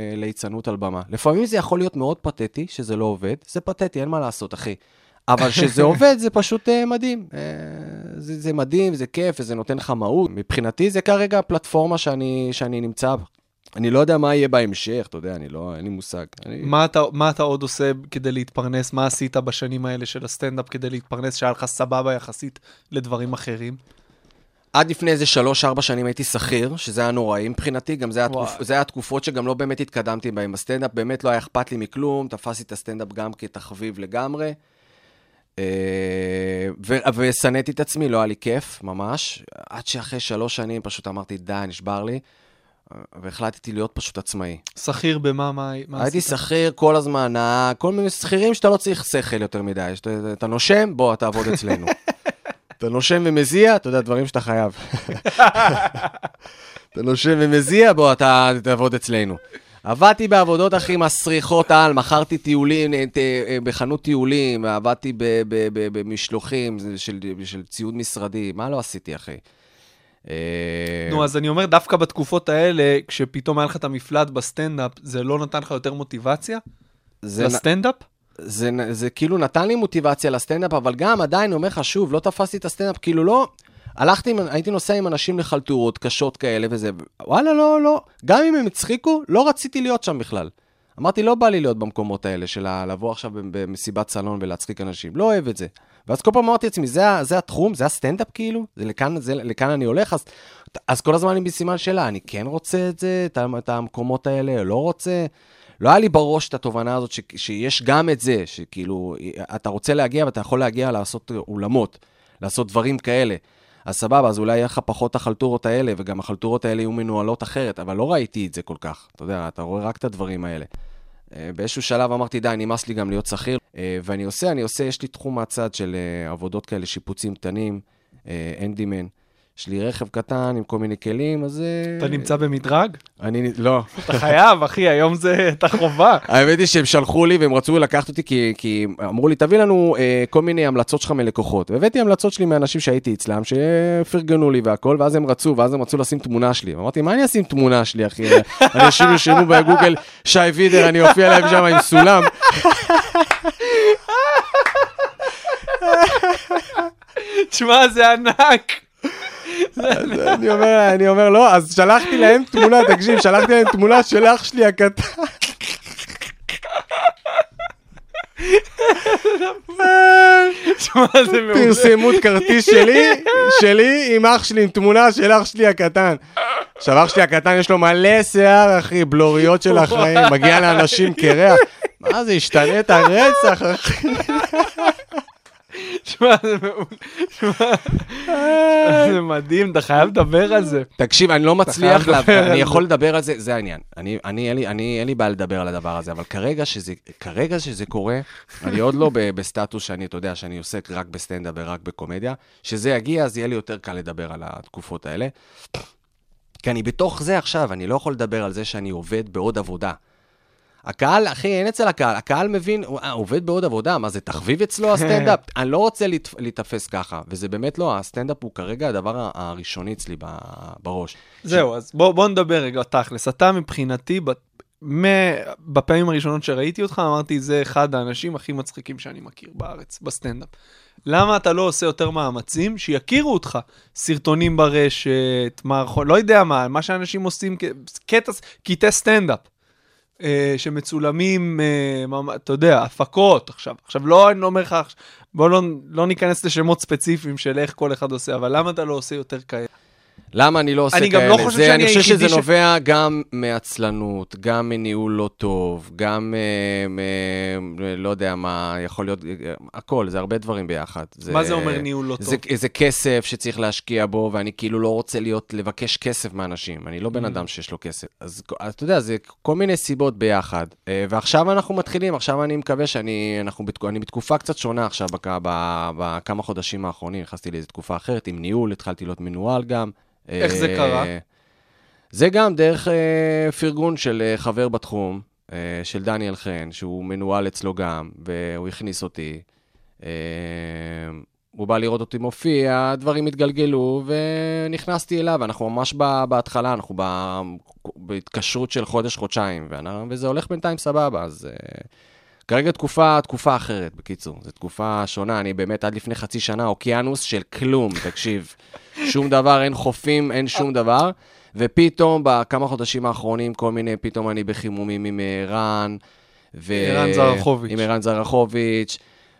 אה, ליצנות על במה. לפעמים זה יכול להיות מאוד פתטי, שזה לא עובד. זה פתטי, אין מה לעשות, אחי. אבל כשזה עובד, זה פשוט אה, מדהים. אה, זה, זה מדהים, זה כיף, וזה נותן לך מהות. מבחינתי זה כרגע הפלטפורמה שאני, שאני נמצא בה. אני לא יודע מה יהיה בהמשך, אתה יודע, אני לא, אין לי מושג. אני... מה אתה, מה אתה עוד עושה כדי להתפרנס? מה עשית בשנים האלה של הסטנדאפ כדי להתפרנס, שהיה לך סבבה יחסית לדברים אחרים? עד לפני איזה שלוש-ארבע שנים הייתי שכיר, שזה היה נוראי מבחינתי, גם זה היה. תקופ... זה היה תקופות שגם לא באמת התקדמתי בהן. הסטנדאפ באמת לא היה אכפת לי מכלום, תפסתי את הסטנדאפ גם כתחביב לגמרי. אה, ו- ושנאתי את עצמי, לא היה לי כיף, ממש. עד שאחרי שלוש שנים פשוט אמרתי, די, נשבר לי. אה, והחלטתי להיות פשוט עצמאי. שכיר במה, מה, מה הייתי עשית? שכיר כל הזמן, נהג, כל מיני שכירים שאתה לא צריך שכל יותר מדי. שאתה, אתה נושם, בוא, תעבוד אצלנו. אתה נושם ומזיע, אתה יודע, דברים שאתה חייב. אתה נושם ומזיע, בוא, אתה תעבוד אצלנו. עבדתי בעבודות הכי מסריחות על, מכרתי טיולים אה, אה, בחנות טיולים, עבדתי במשלוחים של, של ציוד משרדי, מה לא עשיתי, אחי? אה, נו, אז אני אומר, דווקא בתקופות האלה, כשפתאום היה לך את המפלט בסטנדאפ, זה לא נתן לך יותר מוטיבציה לסטנדאפ? זה, זה כאילו נתן לי מוטיבציה לסטנדאפ, אבל גם עדיין, אני אומר לך שוב, לא תפסתי את הסטנדאפ, כאילו לא... הלכתי, הייתי נוסע עם אנשים לחלטורות קשות כאלה וזה, וואלה, לא, לא. גם אם הם הצחיקו, לא רציתי להיות שם בכלל. אמרתי, לא בא לי להיות במקומות האלה של לבוא עכשיו במסיבת סלון ולהצחיק אנשים. לא אוהב את זה. ואז כל פעם אמרתי לעצמי, זה, זה התחום, זה הסטנדאפ כאילו? זה לכאן, זה, לכאן אני הולך? אז, אז כל הזמן אני בסימן שאלה, אני כן רוצה את זה, את, את המקומות האלה, לא רוצה? לא היה לי בראש את התובנה הזאת ש, שיש גם את זה, שכאילו, אתה רוצה להגיע ואתה יכול להגיע לעשות אולמות, לעשות דברים כאלה. אז סבבה, אז אולי יהיה לך פחות החלטורות האלה, וגם החלטורות האלה יהיו מנוהלות אחרת, אבל לא ראיתי את זה כל כך. אתה יודע, אתה רואה רק את הדברים האלה. אה, באיזשהו שלב אמרתי, די, נמאס לי גם להיות שכיר, אה, ואני עושה, אני עושה, יש לי תחום מהצד של אה, עבודות כאלה, שיפוצים קטנים, אנדימן. יש לי רכב קטן עם כל מיני כלים, אז... אה, אתה נמצא במדרג? אני, לא. אתה חייב, אחי, היום זה את החובה. האמת היא שהם שלחו לי והם רצו לקחת אותי כי, כי אמרו לי, תביא לנו אה, כל מיני המלצות שלך מלקוחות. והבאתי המלצות שלי מאנשים שהייתי אצלם, שפרגנו לי והכל, ואז הם רצו, ואז הם רצו לשים תמונה שלי. אמרתי, מה אני אשים תמונה שלי, אחי? אנשים ירשמו בגוגל, שי וידר, אני אופיע להם שם עם סולם. תשמע, זה ענק. אני אומר, אני אומר, לא, אז שלחתי להם תמונה, תקשיב, שלחתי להם תמונה של אח שלי הקטן. פרסמו את כרטיס שלי, שלי עם אח שלי, עם תמונה של אח שלי הקטן. עכשיו, אח שלי הקטן יש לו מלא שיער, אחי, בלוריות של החיים, מגיע לאנשים קרח. מה זה, השתנה את הרצח, אחי. תשמע, זה מעולה. זה מדהים, אתה חייב לדבר על זה. תקשיב, אני לא מצליח, אני. יכול לדבר על זה, זה העניין. אני, אין לי, בעיה לדבר על הדבר הזה, אבל כרגע שזה, קורה, אני עוד לא בסטטוס שאני, אתה יודע, שאני עוסק רק בסטנדאפ ורק בקומדיה. שזה יגיע, אז יהיה לי יותר קל לדבר על התקופות האלה. כי אני בתוך זה עכשיו, אני לא יכול לדבר על זה שאני עובד בעוד עבודה. הקהל, אחי, אין אצל הקהל, הקהל מבין, הוא אה, עובד בעוד עבודה, מה זה תחביב אצלו הסטנדאפ? אני לא רוצה להיתפס ככה, וזה באמת לא, הסטנדאפ הוא כרגע הדבר הראשוני אצלי בראש. זהו, אז בוא, בוא נדבר רגע תכלס. אתה מבחינתי, בפעמים הראשונות שראיתי אותך, אמרתי, זה אחד האנשים הכי מצחיקים שאני מכיר בארץ, בסטנדאפ. למה אתה לא עושה יותר מאמצים שיכירו אותך? סרטונים ברשת, מערכות, לא יודע מה, מה שאנשים עושים, קטע, קטעי סטנדאפ. אה, שמצולמים, אה, ממ- אתה יודע, הפקות עכשיו. עכשיו, לא, אני לא אומר לך, בוא לא, לא ניכנס לשמות ספציפיים של איך כל אחד עושה, אבל למה אתה לא עושה יותר כאלה? למה אני לא עושה אני כאלה? גם לא חושב זה, שאני אני חושב שזה ש- נובע גם מעצלנות, גם מניהול לא טוב, גם, אה, מ- לא יודע מה, יכול להיות, אה, הכל, זה הרבה דברים ביחד. מה זה אומר ניהול לא טוב? זה, זה כסף שצריך להשקיע בו, ואני כאילו לא רוצה להיות, לבקש כסף מאנשים. אני לא בן Mm. אדם שיש לו כסף. אז אתה יודע, זה כל מיני סיבות ביחד. אה, ועכשיו אנחנו מתחילים, עכשיו אני מקווה שאני, אנחנו בתק, אני בתקופה קצת שונה עכשיו, בכמה חודשים האחרונים, נכנסתי לאיזו תקופה אחרת, עם ניהול, התחלתי להיות מנוהל גם. איך זה אה, קרה? זה גם דרך אה, פרגון של אה, חבר בתחום, של דניאל חן, שהוא מנוהל אצלו גם, והוא הכניס אותי. הוא בא לראות אותי מופיע, הדברים התגלגלו, ונכנסתי אליו, אנחנו ממש בהתחלה, אנחנו בהתקשרות של חודש-חודשיים, וזה הולך בינתיים סבבה, אז... אה, כרגע תקופה, תקופה אחרת, בקיצור. זו תקופה שונה, אני באמת עד לפני חצי שנה אוקיינוס של כלום, תקשיב. שום דבר, אין חופים, אין שום דבר. ופתאום, בכמה חודשים האחרונים, כל מיני, פתאום אני בחימומים עם אה, רן. ו... ערן זרחוביץ'. עם ערן זרחוביץ'.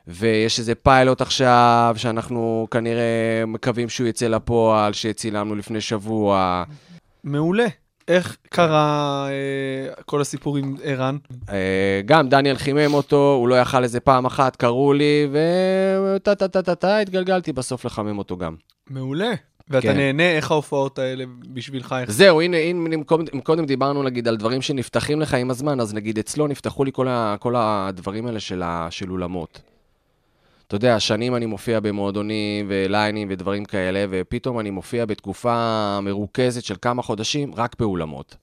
ויש איזה פיילוט עכשיו, שאנחנו כנראה מקווים שהוא יצא לפועל, שצילמנו לפני שבוע. מעולה. איך קרה אה, כל הסיפור עם ערן? אה, גם דניאל חימם אותו, הוא לא יכל איזה פעם אחת, קראו לי, וטה-טה-טה-טה, התגלגלתי בסוף לחמם אותו גם. מעולה. ואתה כן. נהנה, איך ההופעות האלה בשבילך? איך... זהו, הנה, הנה, אם קודם, קודם דיברנו נגיד על דברים שנפתחים לך עם הזמן, אז נגיד אצלו נפתחו לי כל, ה, כל הדברים האלה של, ה, של אולמות. אתה יודע, שנים אני מופיע במועדונים וליינים ודברים כאלה, ופתאום אני מופיע בתקופה מרוכזת של כמה חודשים רק באולמות.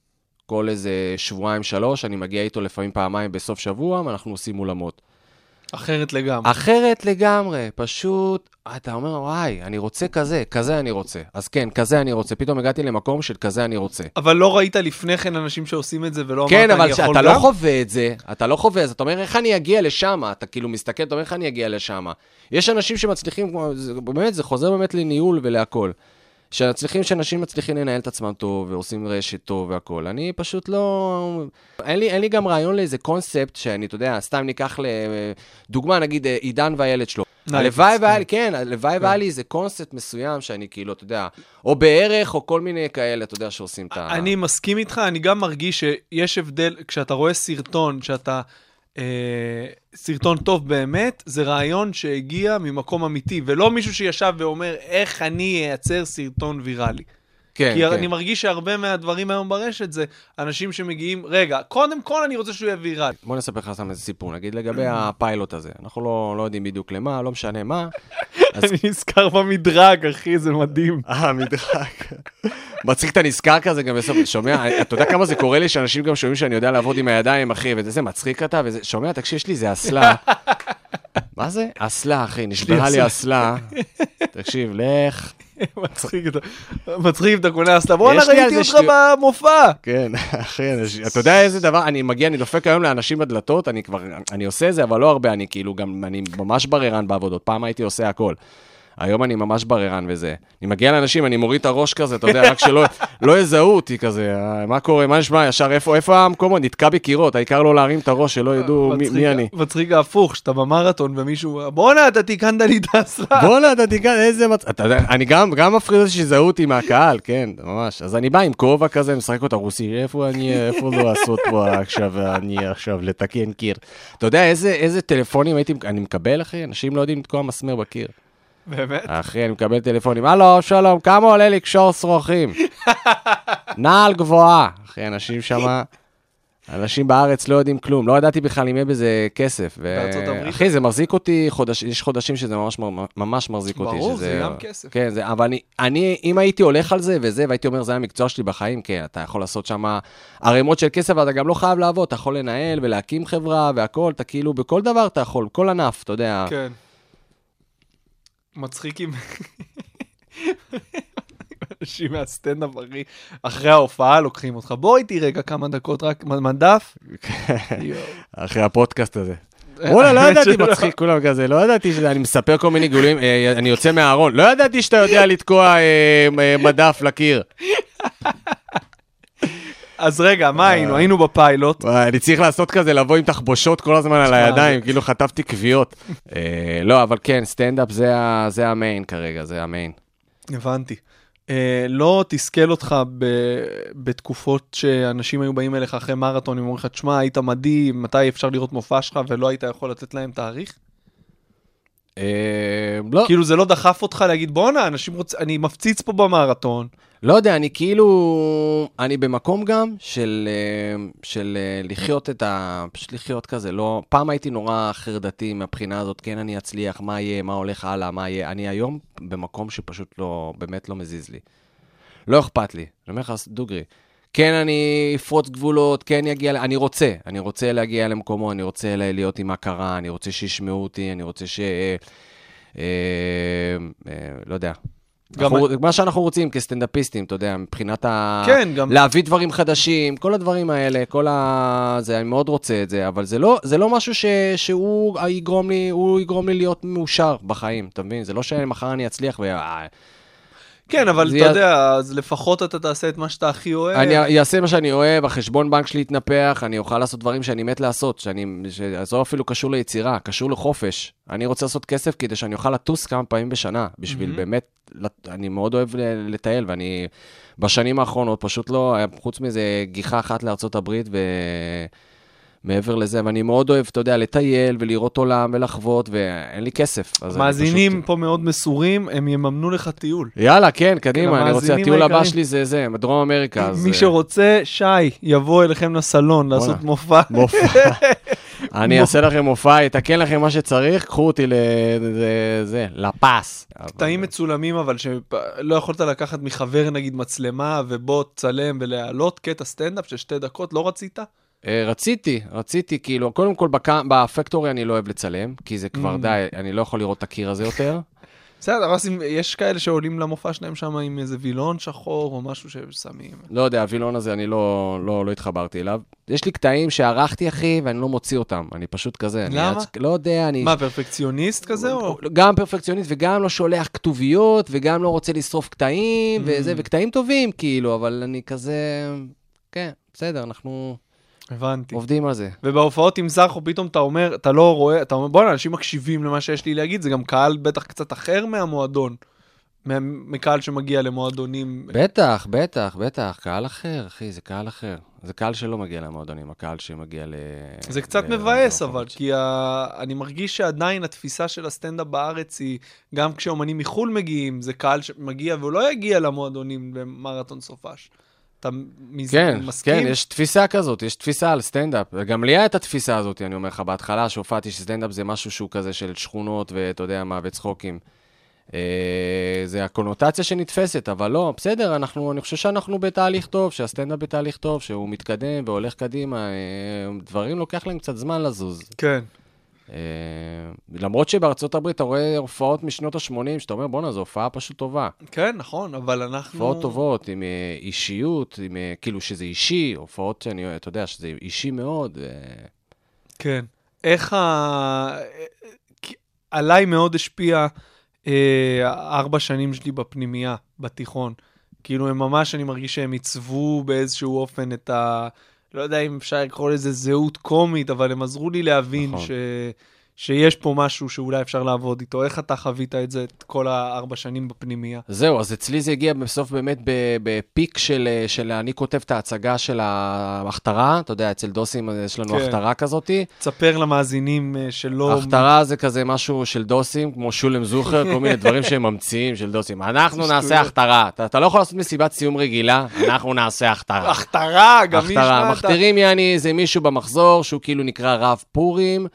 כל איזה שבועיים, שלוש, אני מגיע איתו לפעמים פעמיים בסוף שבוע, ואנחנו עושים אולמות. אחרת לגמרי. אחרת לגמרי, פשוט, אתה אומר, וואי, אני רוצה כזה, כזה אני רוצה. אז כן, כזה אני רוצה. פתאום הגעתי למקום של כזה אני רוצה. אבל לא ראית לפני כן אנשים שעושים את זה ולא אמרת, כן, אני אבל יכול כשאתה גם? לא חווה את זה, אתה לא חווה את זה, אתה אומר, איך אני אגיע לשם? אתה כאילו מסתכל, אתה אומר, איך אני אגיע לשם? יש אנשים שמצליחים, באמת, זה חוזר באמת לניהול ולהכול. שמצליחים, שאנשים מצליחים לנהל את עצמם טוב, ועושים רשת טוב והכול. אני פשוט לא... אין לי, אין לי גם רעיון לאיזה קונספט שאני, אתה יודע, סתם ניקח לדוגמה, נגיד אה, עידן והילד שלו. הלוואי כן. והיה לי, כן, הלוואי והיה לי איזה קונספט מסוים שאני כאילו, אתה יודע, או בערך, או כל מיני כאלה, אתה יודע, שעושים את ה... אני מסכים איתך, אני גם מרגיש שיש הבדל, כשאתה רואה סרטון, שאתה... אה, סרטון טוב באמת, זה רעיון שהגיע ממקום אמיתי, ולא מישהו שישב ואומר, איך אני אייצר סרטון ויראלי. כן, כי כן. אני מרגיש שהרבה מהדברים היום ברשת זה אנשים שמגיעים, רגע, קודם כל אני רוצה שהוא יהיה ויראלי. בוא נספר לך סתם איזה סיפור, נגיד לגבי הפיילוט הזה. אנחנו לא, לא יודעים בדיוק למה, לא משנה מה. אז- אני נזכר במדרג, אחי, זה מדהים. אה, מדרג. מצחיק, אתה נזכר כזה גם בסוף, שומע, אתה יודע כמה זה קורה לי שאנשים גם שומעים שאני יודע לעבוד עם הידיים, אחי, וזה מצחיק אתה, וזה, שומע, תקשיב, יש לי איזה אסלה. מה זה? אסלה, אחי, נשברה לי אסלה. תקשיב, לך. מצחיק, אתה- מצחיק קונה אסלה. בואנה, ראיתי אותך. במופע. כן, אחי, אתה יודע איזה דבר, אני מגיע, אני דופק היום לאנשים בדלתות, אני כבר, אני עושה את זה, אבל לא הרבה, אני כאילו גם, אני ממש בררן בעבודות, פעם הייתי עושה הכל. היום אני ממש בררן וזה. אני מגיע לאנשים, אני מוריד את הראש כזה, אתה יודע, רק שלא לא יזהו אותי כזה, אה, מה קורה, מה נשמע, ישר, איפה, איפה המקומות, נתקע בקירות, העיקר לא להרים את הראש, שלא ידעו מי, מי אני. מצחיק ההפוך, שאתה במרתון ומישהו, בואנה, אתה תיקנת לי את האסלה. בואנה, אתה תיקח, איזה מצ... אתה יודע, אני גם, גם מפחיד אותי שיזהו אותי מהקהל, כן, ממש. אז אני בא עם כובע כזה, משחק אותה רוסי, איפה אני, איפה לא לעשות פה עכשיו, אני עכשיו לתקן קיר. אתה יודע איזה, איזה טלפונים הייתי, אני מקבל, אחי? אנשים לא יודעים לתקוע מסמר בקיר. באמת? אחי, אני מקבל טלפונים, הלו, שלום, כמה עולה לקשור שרוכים? נעל גבוהה. אחי, אנשים שמה... אנשים בארץ לא יודעים כלום, לא ידעתי בכלל אם יהיה בזה כסף. ו- בארצות הברית? אחי, זה מחזיק אותי, חודש, יש חודשים שזה ממש, ממש מחזיק אותי. ברור, שזה, זה גם כסף. כן, זה, אבל אני, אני, אם הייתי הולך על זה וזה, והייתי אומר, זה המקצוע שלי בחיים, כן, אתה יכול לעשות שם ערימות של כסף, ואתה גם לא חייב לעבוד, אתה יכול לנהל ולהקים חברה והכול, אתה כאילו, בכל דבר אתה יכול, כל ענף, אתה יודע. כן. מצחיק אם... אנשים מהסטנדאפ, אחי, אחרי ההופעה לוקחים אותך. בוא איתי רגע כמה דקות, רק מדף. אחרי הפודקאסט הזה. וואלה, לא ידעתי. מצחיק, כולם כזה, לא ידעתי שאני מספר כל מיני גילויים, אה, אני יוצא מהארון, לא ידעתי שאתה יודע לתקוע אה, אה, מדף לקיר. אז רגע, מה היינו? היינו בפיילוט. אני צריך לעשות כזה, לבוא עם תחבושות כל הזמן על הידיים, כאילו חטפתי כוויות. אה, לא, אבל כן, סטנדאפ זה המיין כרגע, זה המיין. הבנתי. אה, לא תסכל אותך ב, בתקופות שאנשים היו באים אליך אחרי מרתון, הם אומרים לך, תשמע, היית מדהים, מתי אפשר לראות מופע שלך, ולא היית יכול לתת להם תאריך? אה, לא, כאילו זה לא דחף אותך להגיד, בואנה, אנשים רוצים, אני מפציץ פה במרתון. לא יודע, אני כאילו, אני במקום גם של, אה, של אה, לחיות את ה... פשוט לחיות כזה, לא... פעם הייתי נורא חרדתי מהבחינה הזאת, כן, אני אצליח, מה יהיה, מה הולך הלאה, מה יהיה. אני היום במקום שפשוט לא, באמת לא מזיז לי. לא אכפת לי, אני אומר לך דוגרי. כן, אני אפרוץ גבולות, כן יגיע, ל- אני רוצה, אני רוצה להגיע למקומו, אני רוצה להיות עם הכרה, אני רוצה שישמעו אותי, אני רוצה ש... אה, אה, אה, לא יודע. גם- אנחנו, מה שאנחנו רוצים כסטנדאפיסטים, אתה יודע, מבחינת ה... כן, גם- להביא דברים חדשים, כל הדברים האלה, כל ה... זה, אני מאוד רוצה את זה, אבל זה לא, זה לא משהו ש, שהוא יגרום לי, הוא יגרום לי להיות מאושר בחיים, אתה מבין? זה לא שמחר אני אצליח ו... כן, אבל אתה יודע, אז לפחות אתה תעשה את מה שאתה הכי אוהב. אני אעשה מה שאני אוהב, החשבון בנק שלי יתנפח, אני אוכל לעשות דברים שאני מת לעשות, שאני, זה לא אפילו קשור ליצירה, קשור לחופש. אני רוצה לעשות כסף כדי שאני אוכל לטוס כמה פעמים בשנה, בשביל באמת, לט- אני מאוד אוהב לטייל, ואני בשנים האחרונות פשוט לא, חוץ מזה גיחה אחת לארצות הברית, ומעבר לזה, ואני מאוד אוהב, אתה יודע, לטייל ולראות עולם ולחוות, ואין לי כסף. מאזינים פשוט- פה מאוד מסורים, הם יממנו לך טיול. יאללה, כן, קדימה, אני רוצה, הטיול הבא. שלי זה זה, דרום אמריקה. מי אה, שרוצה, שי, יבוא אליכם לסלון לעשות. מופע. מופע. אני אעשה לכם מופע, אתקן לכם מה שצריך, קחו אותי לזה, לפס. קטעים מצולמים, אבל שלא יכולת לקחת מחבר נגיד מצלמה ובוא תצלם ולהעלות קטע סטנדאפ של שתי דקות, לא רצית? אה, רציתי, רציתי, כאילו, קודם כל בק- בפקטורי אני לא אוהב לצלם, כי זה כבר Mm. די, אני לא יכול לראות את הקיר הזה יותר. בסדר, אז יש כאלה שעולים למופע שלהם שם עם איזה וילון שחור או משהו ששמים. לא יודע, הווילון הזה, אני לא, לא, לא התחברתי אליו. יש לי קטעים שערכתי, אחי, ואני לא מוציא אותם. אני פשוט כזה. אני למה? עצ- לא יודע, אני... מה, פרפקציוניסט כזה או? גם פרפקציוניסט וגם לא שולח כתוביות, וגם לא רוצה לשרוף קטעים, וזה, וקטעים טובים, כאילו, אבל אני כזה... כן, בסדר, אנחנו הבנתי. עובדים על זה. ובהופעות עם זרחו פתאום אתה אומר, אתה לא רואה, אתה אומר, בואנה, אנשים מקשיבים למה שיש לי להגיד, זה גם קהל בטח קצת אחר מהמועדון. מה- מקהל שמגיע למועדונים. בטח, בטח, בטח, קהל אחר, אחי, זה קהל אחר. זה קהל שלא מגיע למועדונים, הקהל שמגיע ל... זה קצת ל- מבאס למקומות. אבל, כי ה... אני מרגיש שעדיין התפיסה של הסטנדאפ בארץ היא, גם כשאומנים מחו"ל מגיעים, זה קהל שמגיע והוא לא יגיע למועדונים במרתון סופש. אתה מז... כן, מסכים? כן, יש תפיסה כזאת, יש תפיסה על סטנדאפ. גם לי את התפיסה הזאת, אני אומר לך, בהתחלה שהופעתי שסטנדאפ זה משהו שהוא כזה של שכונות ואתה יודע מה, וצחוקים. אה, זה הקונוטציה שנתפסת, אבל לא, בסדר, אנחנו, אני חושב שאנחנו בתהליך טוב, שהסטנדאפ בתהליך טוב, שהוא מתקדם והולך קדימה, אה, דברים לוקח להם קצת זמן לזוז. כן. אה, למרות שבארצות הברית אתה רואה הופעות משנות ה-80, שאתה אומר, בואנה, זו הופעה פשוט טובה. כן, נכון, אבל אנחנו... הופעות טובות, עם אה, אישיות, עם, אה, כאילו שזה אישי, הופעות שאני, אתה יודע, שזה אישי מאוד. כן. איך ה... עליי מאוד השפיע אה, ארבע שנים שלי בפנימייה, בתיכון. כאילו, הם ממש, אני מרגיש שהם עיצבו באיזשהו אופן את ה... לא יודע אם אפשר לקרוא לזה זהות קומית, אבל הם עזרו לי להבין נכון. ש... שיש פה משהו שאולי אפשר לעבוד איתו. איך אתה חווית את זה, את כל הארבע שנים בפנימייה? זהו, אז אצלי זה הגיע בסוף באמת בפיק של, של אני כותב את ההצגה של ההכתרה, אתה יודע, אצל דוסים יש לנו כן. הכתרה כזאתי. תספר למאזינים אה, שלא... ההכתרה זה כזה משהו של דוסים, כמו שולם זוכר, כל מיני דברים שהם ממציאים של דוסים. אנחנו נעשה. הכתרה. אתה, אתה לא יכול לעשות מסיבת סיום רגילה, אנחנו נעשה הכתרה. הכתרה, גם מי הכתרה, מכתירים יעני זה מישהו במחזור שהוא כאילו נקרא רב פורים,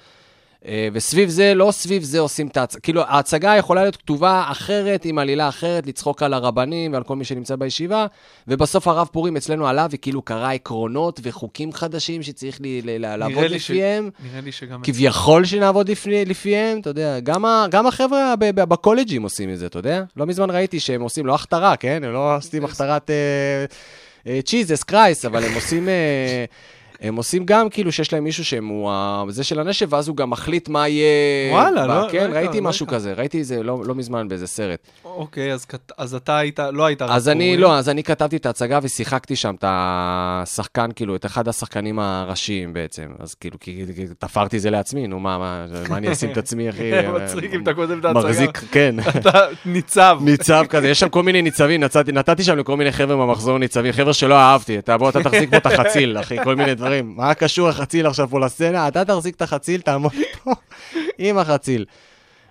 וסביב זה, לא סביב זה עושים את ההצגה, כאילו ההצגה יכולה להיות כתובה אחרת, עם עלילה אחרת, לצחוק על הרבנים ועל כל מי שנמצא בישיבה, ובסוף הרב פורים אצלנו עלה וכאילו קרא עקרונות וחוקים חדשים שצריך לי, ל- לעבוד לי ש- לפיהם. נראה לי שגם... כביכול שנעבוד לפני, לפיהם, אתה יודע, גם, ה, גם החבר'ה ב- ב- בקולג'ים עושים את זה, אתה יודע? לא מזמן ראיתי שהם עושים, לא הכתרה, כן? הם לא עושים הכתרת צ'יזס קרייס, אבל הם עושים... אה, הם עושים גם כאילו שיש להם מישהו שהם הוא ה- זה של הנשף, ואז הוא גם מחליט מה יהיה... וואלה, ב- לא- כן, לא ראיתי לא משהו הכר. כזה, ראיתי את זה לא לא מזמן באיזה סרט. אוקיי, אז אז אתה היית, לא היית... אז אני. לא, אז אני כתבתי את ההצגה ושיחקתי שם את השחקן, כאילו, את אחד השחקנים הראשיים בעצם. אז כאילו, כי כי תפרתי זה לעצמי, נו, מה, מה, מה אני אשים את עצמי, אחי? מצחיק אם אתה כותב את ההצגה. מחזיק, כן. אתה ניצב. ניצב כזה, יש שם כל מיני ניצבים, נתתי שם לכל מיני חבר'ה מהמחזור ניצבים, חבר'ה שלא אהבתי, אתה בוא, אתה תחזיק פה את החציל, אחי, כל מיני דברים. מה קשור החציל עכשיו פה לסצנה? אתה תחזיק את החציל, תעמוד פה עם החציל.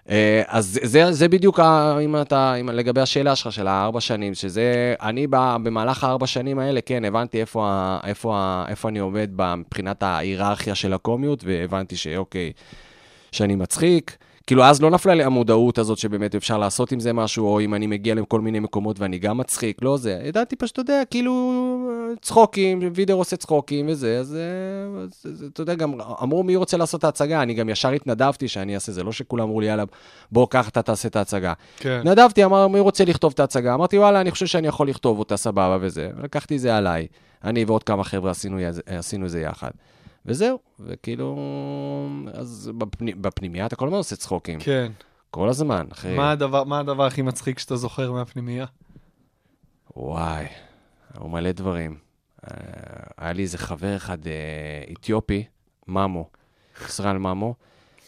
אה, אז זה, זה בדיוק, ה- אם אתה, אם, לגבי השאלה שלך, של הארבע שנים, שזה, אני ב, במהלך הארבע שנים האלה, כן, הבנתי איפה, ה- איפה, ה- איפה אני עומד ב- מבחינת ההיררכיה של הקומיות, והבנתי שאוקיי, שאני מצחיק. כאילו, אז לא נפלה לי המודעות הזאת שבאמת אפשר לעשות עם זה משהו, או אם אני מגיע לכל מיני מקומות ואני גם מצחיק, לא זה. ידעתי פשוט, אתה יודע, כאילו, צחוקים, וידר עושה צחוקים וזה, אז, אה, אז, אתה יודע, גם אמרו מי רוצה לעשות את ההצגה, אני גם ישר התנדבתי שאני אעשה זה, לא שכולם אמרו לי, יאללה, בוא, קח אתה תעשה את ההצגה. כן. התנדבתי, אמר, מי רוצה לכתוב את ההצגה? אמרתי, וואלה, אני חושב שאני יכול לכתוב אותה, סבבה וזה. לקחתי זה עליי. אני ועוד כמה חבר'ה עשינו, יז- עשינו זה יחד. וזהו, וכאילו, אז בפני, בפנימייה אתה כל הזמן עושה צחוקים. כן. כל הזמן, אחי. מה הדבר- מה הדבר הכי מצחיק שאתה זוכר מהפנימייה? וואי, הוא מלא דברים. אה, היה לי איזה חבר אחד אה, אתיופי, ממו, ישראל ממו,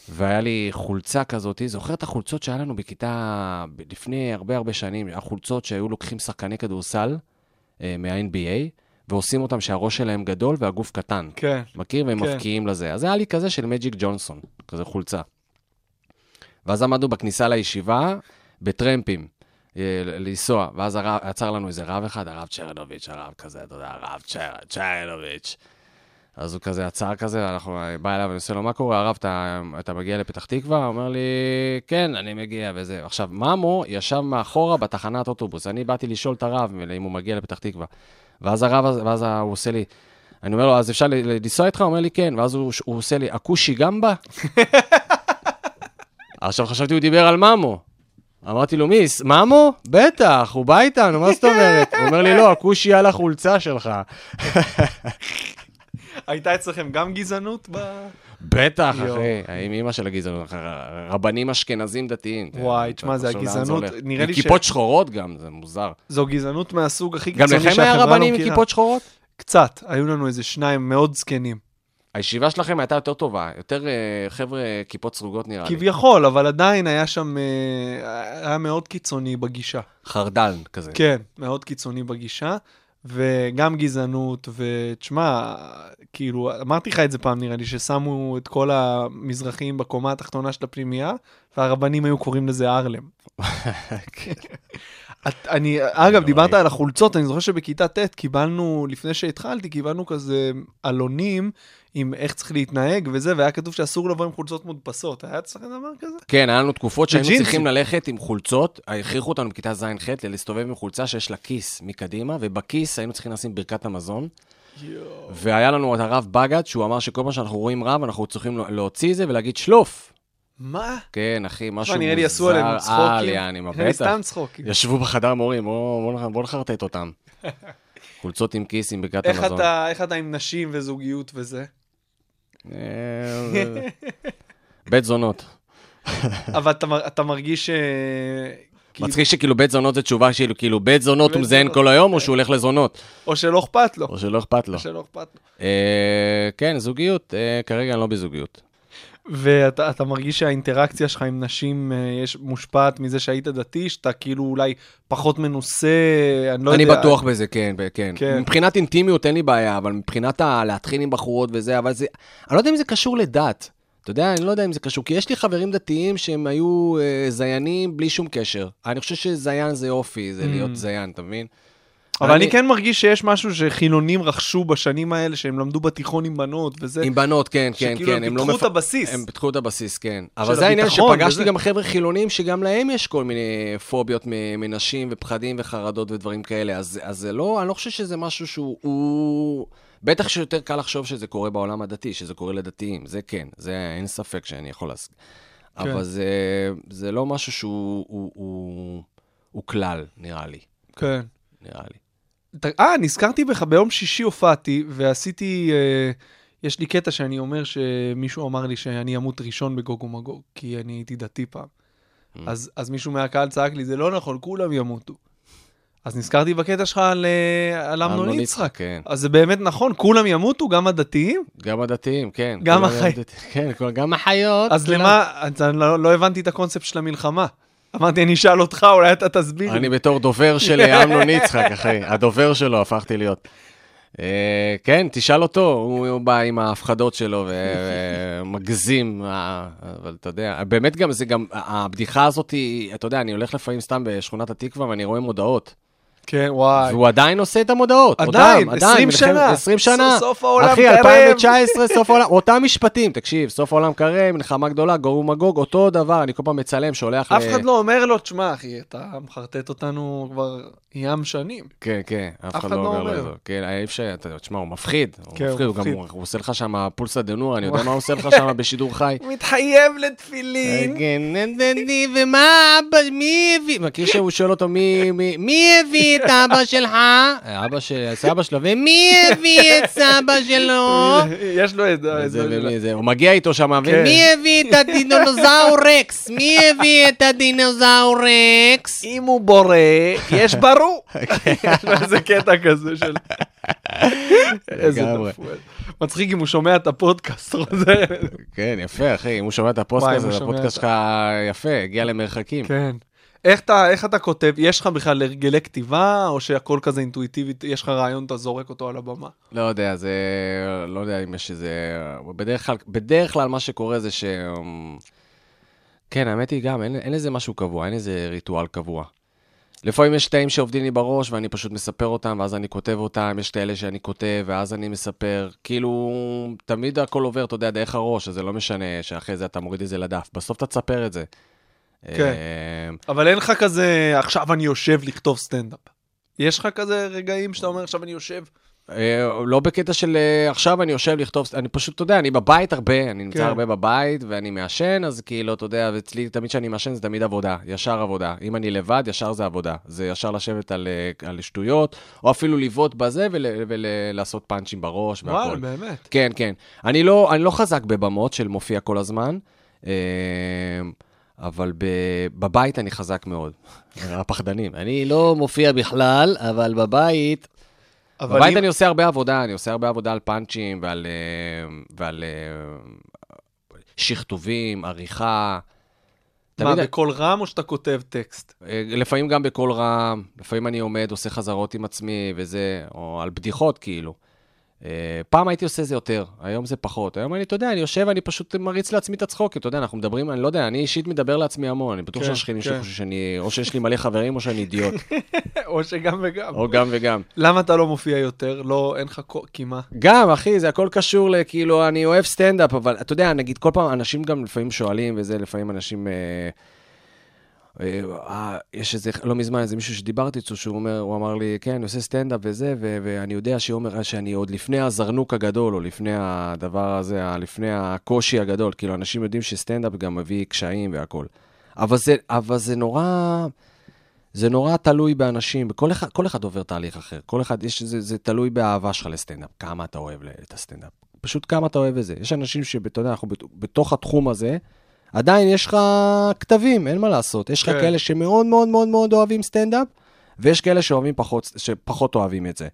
והיה לי חולצה כזאת, זוכר את החולצות שהיה לנו בכיתה, לפני הרבה הרבה שנים, החולצות שהיו לוקחים שחקני כדורסל אה, מה-NBA, ועושים אותם שהראש שלהם גדול והגוף קטן. כן. מכיר? והם כן. מבקיעים לזה. אז היה לי כזה של מג'יק ג'ונסון, כזה חולצה. ואז עמדנו בכניסה לישיבה, בטרמפים, אה, לנסוע, ואז הרב, עצר לנו איזה רב אחד, הרב צ'רנוביץ', הרב כזה, אתה יודע, הרב צ'ר, צ'רנוביץ'. אז הוא כזה עצר כזה, אנחנו, בא אליו ואני עושה לו, מה קורה, הרב, אתה, אתה מגיע לפתח תקווה? הוא אומר לי, כן, אני מגיע וזה. עכשיו, ממו ישב מאחורה בתחנת אוטובוס, אני באתי לשאול את הרב אם הוא מגיע לפתח תקווה. ואז הרב, ואז הוא עושה לי, אני אומר לו, אז אפשר לנסוע איתך? הוא אומר לי, כן. ואז הוא, הוא עושה לי, הכושי גם בא? עכשיו חשבתי הוא דיבר על ממו. אמרתי לו, מי, ס- ממו? בטח, הוא בא איתנו, מה זאת אומרת? הוא אומר לי, לא, הכושי על החולצה שלך. הייתה אצלכם גם גזענות ב... בטח. אחי, עם אימא של הגזענות, רבנים אשכנזים דתיים. וואי, תשמע, זה הגזענות. נראה לי ש- כיפות שחורות גם, זה מוזר. זו גזענות מהסוג הכי גם קיצוני לכם היה שהחברה לא רבנים עם מכירה. כיפות שחורות? קצת, היו לנו איזה שניים מאוד זקנים. הישיבה שלכם הייתה יותר טובה, יותר אה, חבר'ה כיפות סרוגות נראה לי. כביכול, אבל עדיין היה שם, אה, היה מאוד קיצוני בגישה. חרדל כזה. כן, מאוד קיצוני בגישה, וגם גזענות, ותשמע, כאילו, אמרתי לך את זה פעם, נראה לי, ששמו את כל המזרחים בקומה התחתונה של הפנימייה, והרבנים היו קוראים לזה ארלם. את- אני, אגב, דיברת על החולצות, אני זוכר שבכיתה ט' קיבלנו, לפני שהתחלתי, קיבלנו כזה עלונים עם איך צריך להתנהג וזה, והיה כתוב שאסור לבוא עם חולצות מודפסות. היה אצלכם דבר כזה? כן, היה לנו תקופות שהיינו. צריכים ללכת עם חולצות, הכריחו אותנו בכיתה ז'-ח' להסתובב עם חולצה שיש לה כיס מקדימה, ובכיס היינו צריכים לשים ברכת המזון. והיה לנו את הרב בגד, שהוא אמר שכל פעם שאנחנו רואים רב, אנחנו צריכים להוציא את זה ולהגיד שלוף. מה? כן, אחי, משהו מה, מוזר. נראה לי עשו עליהם על, צחוקים. יעני, מה, בטח. סתם צחוקים. ישבו בחדר מורים, בואו בוא, בוא נחרטט אותם. חולצות עם כיס עם ברכת איך המזון. איך אתה עם נשים וזוגיות וזה? אה, בית זונות. אבל אתה, מר- אתה מרגיש ש... כאילו- מצחיק שכאילו בית זונות זה תשובה כאילו, כאילו בית זונות הוא מזיין. כל היום, או שהוא הולך לזונות, או שלא אכפת לו. או שלא אכפת לו. אה, כן, זוגיות, אה, כרגע אני לא בזוגיות. ואתה אתה מרגיש שהאינטראקציה שלך עם נשים אה, יש מושפעת מזה שהיית דתי, שאתה כאילו אולי פחות מנוסה, אני לא אני יודע. בטוח בזה, כן, כן. כן. מבחינת אינטימיות אין לי בעיה, אבל מבחינת ה- להתחיל עם בחורות וזה, אבל זה... אני לא יודע אם זה קשור לדת. אתה יודע, אני לא יודע אם זה קשור, כי יש לי חברים דתיים שהם היו אה, זיינים בלי שום קשר. אני חושב שזיין זה אופי, זה Mm. להיות זיין, אתה מבין? אבל אני כן מרגיש שיש משהו שחילונים רכשו בשנים האלה, שהם למדו בתיכון עם בנות וזה. עם בנות, כן, כן, שכאילו כן. הם לא פיתחו מפ- את הבסיס. הם פיתחו את הבסיס, כן. אבל זה העניין שפגשתי וזה. גם חבר'ה חילונים שגם להם יש כל מיני פוביות מנשים ופחדים וחרדות ודברים כאלה. אז, אז זה לא, אני לא חושב שזה משהו שהוא... הוא... בטח שיותר קל לחשוב שזה קורה בעולם הדתי, שזה קורה לדתיים. זה כן, זה אין ספק שאני יכול להסכים. כן. אבל זה, זה לא משהו שהוא הוא, הוא, הוא כלל, נראה לי. כן. נראה לי. אה, נזכרתי בך, ביום שישי הופעתי ועשיתי, אה, יש לי קטע שאני אומר שמישהו אמר לי שאני אמות ראשון בגוג ומגוג, כי אני הייתי דתי פעם. אז, אז מישהו מהקהל צעק לי, זה לא נכון, כולם ימותו. אז נזכרתי בקטע שלך על, אה, על אמנון יצחק. כן. אז זה באמת נכון, כולם ימותו, גם הדתיים? גם הדתיים, כן. גם כולם החי- הדתיים, כן, גם החיות. אז. למה, אני לא, לא הבנתי את הקונספט של המלחמה. אמרתי, אני אשאל אותך, אולי אתה תסביר. אני בתור דובר של אמנון יצחק, אחי. הדובר שלו הפכתי להיות. אה, כן, תשאל אותו, הוא בא עם ההפחדות שלו ומגזים, אה, אבל אתה יודע, באמת גם, זה גם, הבדיחה הזאת אתה יודע, אני הולך לפעמים סתם בשכונת התקווה ואני רואה מודעות. כן, וואי. והוא עדיין עושה את המודעות. עדיין, אותם, 20 מלחמת- שנה. 20 שנה. סוף- סוף העולם אחי, קרב. 2019, סוף העולם, אותם משפטים, תקשיב, סוף העולם קרב, מלחמה גדולה, גורו מגוג, אותו דבר, אני כל פעם מצלם, שולח אף אחד לא אומר לו, תשמע, אחי, אתה מחרטט אותנו כבר ים שנים. כן, כן, אף אחד לא לא אומר לו אומר. את זה. כן, אי אפשר, אתה- תשמע, הוא מפחיד. הוא כן, מפחיד, הוא גם, עושה לך שם פולסא דנור, אני יודע מה הוא עושה לך שם בשידור חי. מתחייב לתפילין. כן, נדנדי, ומה אבא, מי הביא? מכיר שהוא שואל אותו, מי- הביא את אבא שלך? אבא של, סבא שלו, ומי הביא את סבא שלו? יש לו את זה. זה, ומי זה, הוא מגיע איתו שם, כן. ומי הביא את הדינוזאור רקס? מי הביא את הדינוזאור רקס? אם הוא בורא, יש ברור. יש לו איזה קטע כזה של... איזה. נפואל. מצחיק אם הוא שומע את הפודקאסט, חוזר. כן, יפה, אחי, אם הוא שומע את הפודקאסט, אז הפודקאסט שלך יפה, הגיע למרחקים. כן. איך אתה, איך אתה כותב? יש לך בכלל הרגלי כתיבה, או שהכל כזה אינטואיטיבית, יש לך רעיון, אתה זורק אותו על הבמה? לא יודע, זה... לא יודע אם יש איזה... בדרך כלל, בדרך כלל מה שקורה זה ש... כן, האמת היא גם, אין, אין איזה משהו קבוע, אין איזה ריטואל קבוע. לפעמים יש קטעים שעובדים לי בראש ואני פשוט מספר אותם, ואז אני כותב אותם, יש את האלה שאני כותב, ואז אני מספר. כאילו, תמיד הכל עובר, אתה יודע, דרך הראש, אז זה לא משנה שאחרי זה אתה מוריד את זה לדף. בסוף אתה תספר את זה. כן. אה, אבל אין לך כזה, עכשיו אני יושב לכתוב סטנדאפ. יש לך כזה רגעים שאתה אומר, עכשיו אני יושב? אה, לא בקטע של אה, עכשיו אני יושב לכתוב, אני פשוט, אתה יודע, אני בבית הרבה, אני נמצא כן. הרבה בבית ואני מעשן, אז כאילו, אתה יודע, ואצלי תמיד כשאני מעשן זה תמיד עבודה, ישר עבודה. אם אני לבד, ישר זה עבודה. זה ישר לשבת על, אה, על שטויות, או אפילו לבעוט בזה ולעשות פאנצ'ים בראש והכל. וואלה, באמת. כן, כן. אני לא, אני לא חזק בבמות של מופיע כל הזמן, אבל בבית אני חזק מאוד. הפחדנים. אני לא מופיע בכלל, אבל בבית... בבית אם- אני עושה הרבה עבודה, אני עושה הרבה עבודה על פאנצ'ים ועל, אה, ועל אה, שכתובים, עריכה. מה, תמיד- בקול רם או שאתה כותב טקסט? אה, לפעמים גם בקול רם, לפעמים אני עומד, עושה חזרות עם עצמי וזה, או על בדיחות כאילו. אה, פעם הייתי עושה זה יותר, היום זה פחות. היום אני, אתה יודע, אני יושב, אני פשוט מריץ לעצמי את הצחוקים, אתה יודע, אנחנו מדברים, אני לא יודע, אני אישית מדבר לעצמי המון, אני בטוח כן, שהשכנים כן. שלי חושבים שאני, או שיש לי מלא חברים או שאני אידיוט, או שגם וגם. או גם וגם. למה אתה לא מופיע יותר? לא, אין לך קימה. גם, אחי, זה הכל קשור לכאילו, אני אוהב סטנדאפ, אבל אתה יודע, נגיד, כל פעם אנשים גם לפעמים שואלים, וזה, לפעמים אנשים... אה, אה, אה, יש איזה, לא מזמן, איזה מישהו שדיברתי איתו, שהוא אומר, הוא אמר לי, כן, אני עושה סטנדאפ וזה, ו- ואני יודע שהוא אומר שאני עוד לפני הזינוק הגדול, או לפני הדבר הזה, לפני הקושי הגדול, כאילו, אנשים יודעים שסטנדאפ גם מביא קשיים והכול. אבל זה, אבל זה נורא... זה נורא תלוי באנשים, כל אחד, כל אחד עובר תהליך אחר. כל אחד, יש, זה, זה תלוי באהבה שלך לסטנדאפ, כמה אתה אוהב את הסטנדאפ. פשוט כמה אתה אוהב את זה. יש אנשים שאתה יודע, אנחנו בת- בתוך התחום הזה, עדיין יש לך כתבים, אין מה לעשות. יש לך כן. כאלה שמאוד מאוד מאוד מאוד אוהבים סטנדאפ, ויש כאלה שאוהבים פחות, שפחות אוהבים את זה.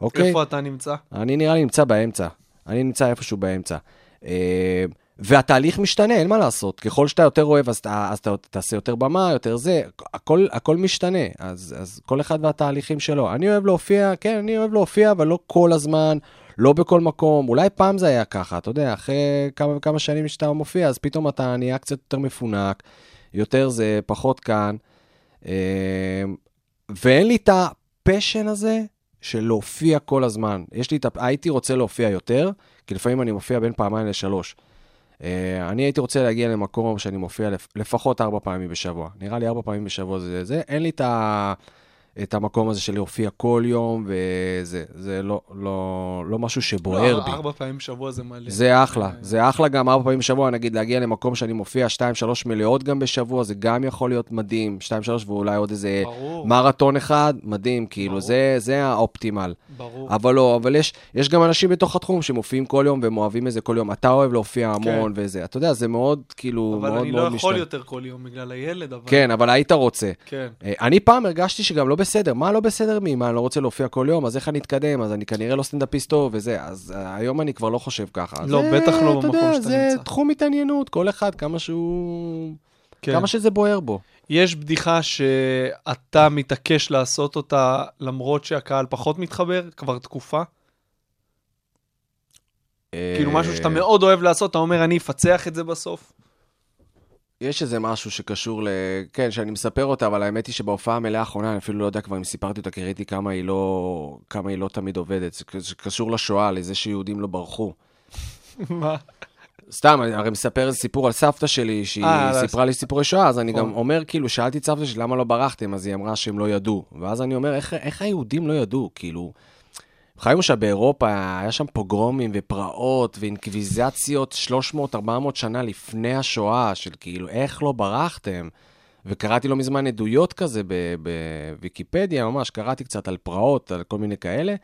אוקיי? איפה אתה נמצא? אני נראה לי נמצא באמצע. אני נמצא איפשהו באמצע. אה, והתהליך משתנה, אין מה לעשות. ככל שאתה יותר אוהב, אז, אז אתה תעשה יותר במה, יותר זה, הכל, הכל משתנה. אז, אז כל אחד והתהליכים שלו. אני אוהב להופיע, כן, אני אוהב להופיע, אבל לא כל הזמן, לא בכל מקום. אולי פעם זה היה ככה, אתה יודע, אחרי כמה וכמה שנים שאתה מופיע, אז פתאום אתה נהיה קצת יותר מפונק, יותר זה, פחות כאן. אה, ואין לי את הפשן הזה של להופיע כל הזמן. יש לי את ה... הייתי רוצה להופיע יותר, כי לפעמים אני מופיע בין פעמיים לשלוש. Uh, אני הייתי רוצה להגיע למקום שאני מופיע לפ... לפחות ארבע פעמים בשבוע. נראה לי ארבע פעמים בשבוע זה זה. אין לי את, ה... את המקום הזה של להופיע כל יום, וזה זה לא, לא, לא משהו שבוער לא, בי. ארבע פעמים בשבוע זה מלא. זה אחלה, זה אחלה גם ארבע פעמים בשבוע, נגיד להגיע למקום שאני מופיע שתיים, שלוש מלאות גם בשבוע, זה גם יכול להיות מדהים, שתיים, שלוש ואולי עוד איזה ברור, מרתון אחד, מדהים, כאילו, ברור. זה, זה האופטימל. ברור. אבל לא, אבל יש, יש גם אנשים בתוך התחום שמופיעים כל יום והם אוהבים את זה כל יום. אתה אוהב להופיע המון וזה, אתה יודע, זה מאוד, כאילו, אבל מאוד אני מאוד לא יכול משתנה. יותר כל יום בגלל הילד, אבל... כן, אבל היית רוצה. כן. אה, אני פעם הרגשתי שגם לא בסדר. מה לא בסדר מי? מה, אני לא רוצה להופיע כל יום? אז איך אני אתקדם? אז אני כנראה לא סטנדאפיסט טוב וזה. אז אה, היום אני כבר לא חושב ככה. לא, זה, בטח לא במקום יודע, שאתה זה נמצא. תחום התעניינות, כל אחד, כמה שהוא... כן. כמה שזה בוער בו. יש בדיחה שאתה מתעקש לעשות אותה למרות שהקהל פחות מתחבר, כבר תקופה? כאילו משהו שאתה אה, מאוד אוהב לעשות, אתה אומר, אני אפצח את זה בסוף? יש איזה משהו שקשור ל... כן, שאני מספר אותה, אבל האמת היא שבהופעה המלאה האחרונה, אני אפילו לא יודע כבר אם סיפרתי אותה, כי ראיתי כמה היא לא, כמה היא לא תמיד עובדת. זה קשור לשואה, לזה שיהודים לא ברחו. מה? סתם, אני הרי מספר איזה סיפור על סבתא שלי, שהיא אה, על סיפרה לי סיפורי שואה, אז אני נכון. גם אומר, כאילו, שאלתי את סבתא שלי, למה לא ברחתם? אז היא אמרה שהם לא ידעו. ואז אני אומר, איך, איך היהודים לא ידעו? כאילו, חיינו שם באירופה, היה שם פוגרומים ופרעות ואינקוויזציות 300-400 שנה לפני השואה, של כאילו, איך לא ברחתם? וקראתי לא מזמן עדויות כזה בוויקיפדיה, ממש, קראתי קצת על פרעות, על כל מיני כאלה,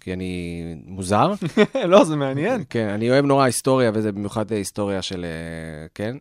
כי אני מוזר. לא, זה מעניין. כן, אני אוהב נורא היסטוריה, וזה במיוחד היסטוריה של... אה, כן?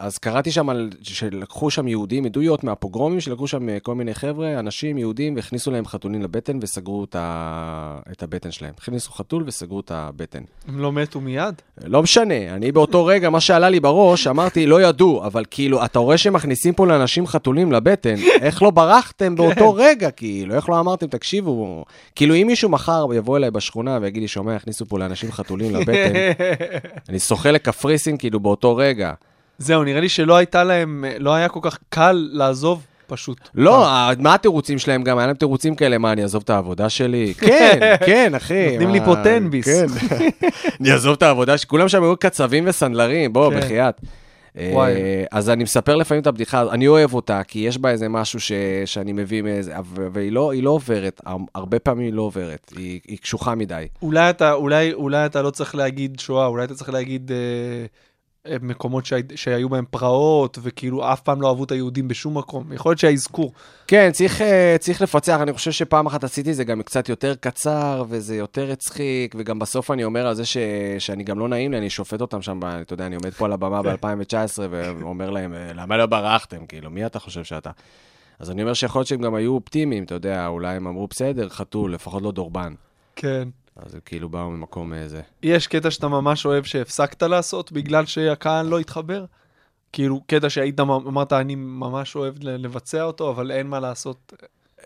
אה, אז קראתי שם על, שלקחו שם יהודים, עדויות מהפוגרומים, שלקחו שם אה, כל מיני חבר'ה, אנשים יהודים, והכניסו להם חתולים לבטן וסגרו את, ה... את הבטן שלהם. הכניסו חתול וסגרו את הבטן. הם לא מתו מיד? לא משנה, אני באותו רגע, מה שעלה לי בראש, אמרתי, לא ידעו, אבל כאילו, אתה רואה שמכניסים פה לאנשים חתולים לבטן, איך לא ברחתם באותו רגע, כאילו, איך לא אמרתם, תקשיבו, כאילו, אם מישהו מחר יבוא אליי בשכונה ויגיד לי, שומע, הכניסו פה לאנשים חתולים לבטן, אני שוחה לקפריסין, כאילו, באותו רגע. זהו, נראה לי שלא הייתה להם, לא היה כל כך קל לעזוב, פשוט. לא, ה- מה התירוצים שלהם גם? היה להם תירוצים כאלה, מה, אני אעזוב את העבודה שלי? כן, כן, אחי. נותנים לי פה תן-ביס. כן. אני אעזוב את העבודה שלי. כולם שם היו קצבים וסנדלרים, בוא, כן. בחייאת. אה, אז אני מספר לפעמים את הבדיחה, אני אוהב אותה, כי יש בה איזה משהו ש, שאני מביא מאיזה, והיא לא, לא עוברת, הר- הרבה פעמים היא לא עוברת, היא, היא קשוחה מדי. אולי אתה, אולי, אולי אתה לא צריך להגיד שואה, אולי אתה צריך להגיד אה, אה, מקומות שהי, שהיו בהם פרעות, וכאילו אף פעם לא אהבו את היהודים בשום מקום. יכול להיות שהאזכור. כן, צריך, אה, צריך לפצח, אני חושב שפעם אחת עשיתי זה גם קצת יותר קצר, וזה יותר הצחיק, וגם בסוף אני אומר על זה ש, שאני גם לא נעים לי, אני שופט אותם שם, אתה יודע, אני עומד פה על הבמה ב-2019, ואומר להם, אה, למה לא ברחתם? כאילו, מי אתה חושב שאתה? אז אני אומר שיכול להיות שהם גם היו אופטימיים, אתה יודע, אולי הם אמרו, בסדר, חתול, לפחות לא דורבן. כן. אז הם כאילו באו ממקום איזה. יש קטע שאתה ממש אוהב שהפסקת לעשות בגלל שהקהל לא התחבר? כאילו, קטע שהיית, אמרת, אני ממש אוהב לבצע אותו, אבל אין מה לעשות.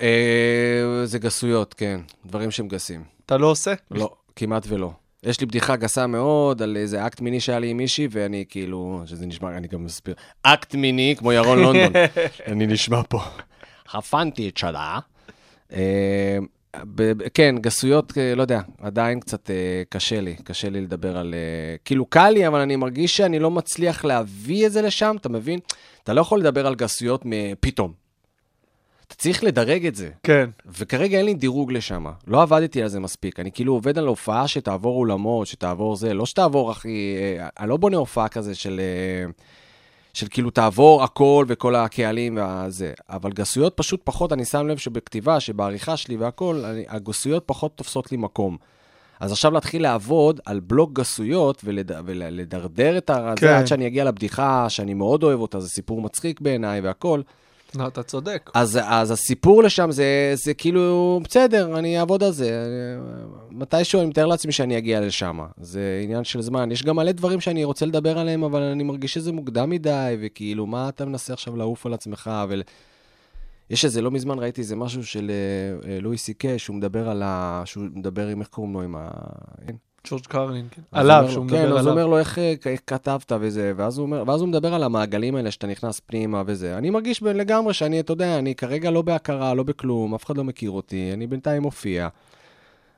אה, זה גסויות, כן, דברים שהם גסים. אתה לא עושה? לא, כמעט ולא. יש לי בדיחה גסה מאוד על איזה אקט מיני שהיה לי עם מישהי, ואני כאילו, שזה נשמע, אני גם מסביר, אקט מיני, כמו ירון לונדון. אני נשמע פה. חפנתי את שלה. כן, גסויות, אה, לא יודע, עדיין קצת אה, קשה לי, קשה לי לדבר על... אה, כאילו, קל לי, אבל אני מרגיש שאני לא מצליח להביא את זה לשם, אתה מבין? אתה לא יכול לדבר על גסויות מפתאום. אתה צריך לדרג את זה. כן. וכרגע אין לי דירוג לשם. לא עבדתי על זה מספיק. אני כאילו עובד על הופעה שתעבור אולמות, שתעבור זה, לא שתעבור, אה, אני לא בונה הופעה כזה של... של כאילו תעבור הכל וכל הקהלים והזה. אבל גסויות פשוט פחות, אני שם לב שבכתיבה, שבעריכה שלי והכל, אני, הגסויות פחות תופסות לי מקום. אז עכשיו להתחיל לעבוד על בלוק גסויות ולד, ולדרדר את ה... כן. עד שאני אגיע לבדיחה שאני מאוד אוהב אותה, זה סיפור מצחיק בעיניי והכל. לא, אתה צודק. אז, אז הסיפור לשם זה, זה כאילו, בסדר, אני אעבוד על זה. מתישהו אני מתאר לעצמי שאני אגיע לשם. זה עניין של זמן. יש גם מלא דברים שאני רוצה לדבר עליהם, אבל אני מרגיש שזה מוקדם מדי, וכאילו, מה אתה מנסה עכשיו לעוף על עצמך? ול... יש איזה, לא מזמן ראיתי איזה משהו של אה, אה, לואי סי קיי, שהוא מדבר על ה... שהוא מדבר עם, איך קוראים לו, עם ה... ג'ורג' קרלין, כן. עליו, שהוא מדבר כן, עליו. אז הוא אומר לו, איך, אה, כתבת וזה, ואז הוא, מדבר על המעגלים האלה שאתה נכנס פנימה וזה. אני מרגיש לגמרי שאני, אתה יודע, אני כרגע לא בהכרה, לא בכלום, אף אחד לא מכיר אותי, אני בינתיים מופיע.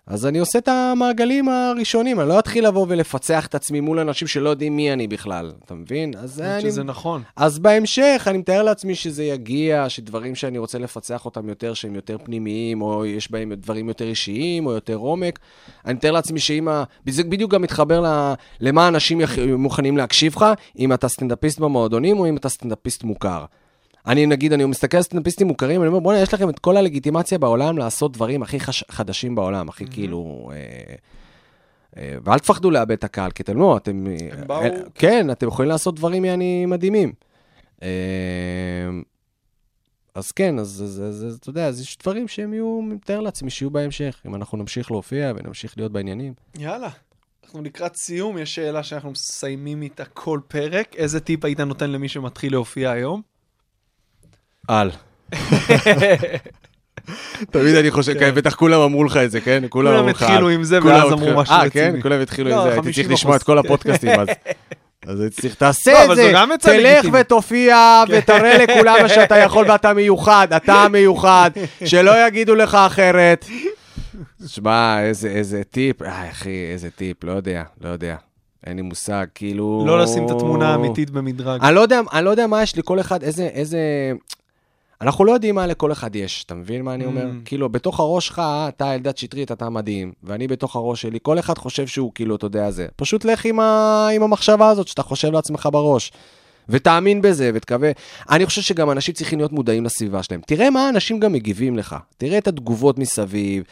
אז אני עושה את המעגלים הראשונים, אני לא אתחיל לבוא ולפצח את עצמי מול אנשים שלא יודעים מי אני בכלל, אתה מבין? אז אני... שזה נכון. אז בהמשך, אני מתאר לעצמי שזה יגיע, שדברים שאני רוצה לפצח אותם יותר, שהם יותר פנימיים, או יש בהם דברים יותר אישיים, או יותר עומק, אני מתאר לעצמי שאם ה... זה בדיוק גם מתחבר ל... למה אנשים יכ... מוכנים להקשיב לך, אם אתה סטנדאפיסט במועדונים, או אם אתה סטנדאפיסט מוכר. אני נגיד, אני מסתכל על סטנדאפיסטים מוכרים, אני אומר, בוא'נה, יש לכם את כל הלגיטימציה בעולם לעשות דברים הכי חש... חדשים בעולם, הכי כאילו... אה, אה, ואל תפחדו לאבד את הקהל, כי אתם לא, אתם... הם באו- אה, כן, אתם יכולים לעשות דברים יעני מדהימים. אה, אז כן, אז, אז, אז, אז אתה יודע, אז יש דברים שהם יהיו, אני מתאר לעצמי, שיהיו בהמשך, אם אנחנו נמשיך להופיע ונמשיך להיות בעניינים. יאללה. אנחנו לקראת סיום, יש שאלה שאנחנו מסיימים איתה כל פרק. איזה טיפ היית נותן למי שמתחיל להופיע היום? על. תמיד אני חושב, כן, בטח כולם אמרו לך את זה, כן? כולם אמרו לך התחילו על. עם זה, כולם ואז התחילו- אמרו משהו אה, רציני. כן? כולם התחילו עם לא, זה, הייתי 50%. צריך לשמוע את כל הפודקאסטים אז. אז הייתי צריך, תעשה לא, את זה, תלך לגיטימית. כן. ותופיע ותראה לכולם שאתה יכול ואתה מיוחד, אתה מיוחד, שלא יגידו לך אחרת. שמע, איזה, איזה טיפ, אה, אחי, איזה טיפ, לא יודע, לא יודע. אין לי מושג, כאילו... לא לשים את התמונה האמיתית במדרג. אני לא יודע, אני לא יודע מה יש לכל אחד, איזה, איזה... אנחנו לא יודעים מה לכל אחד יש, אתה מבין מה אני אומר? Mm. כאילו, בתוך הראש שלך, אתה אלדד שטרית, אתה מדהים, ואני בתוך הראש שלי, כל אחד חושב שהוא כאילו, אתה יודע, זה. פשוט לך עם, ה... עם המחשבה הזאת שאתה חושב לעצמך בראש. ותאמין בזה, ותקווה. אני חושב שגם אנשים צריכים להיות מודעים לסביבה שלהם. תראה מה האנשים גם מגיבים לך. תראה את התגובות מסביב.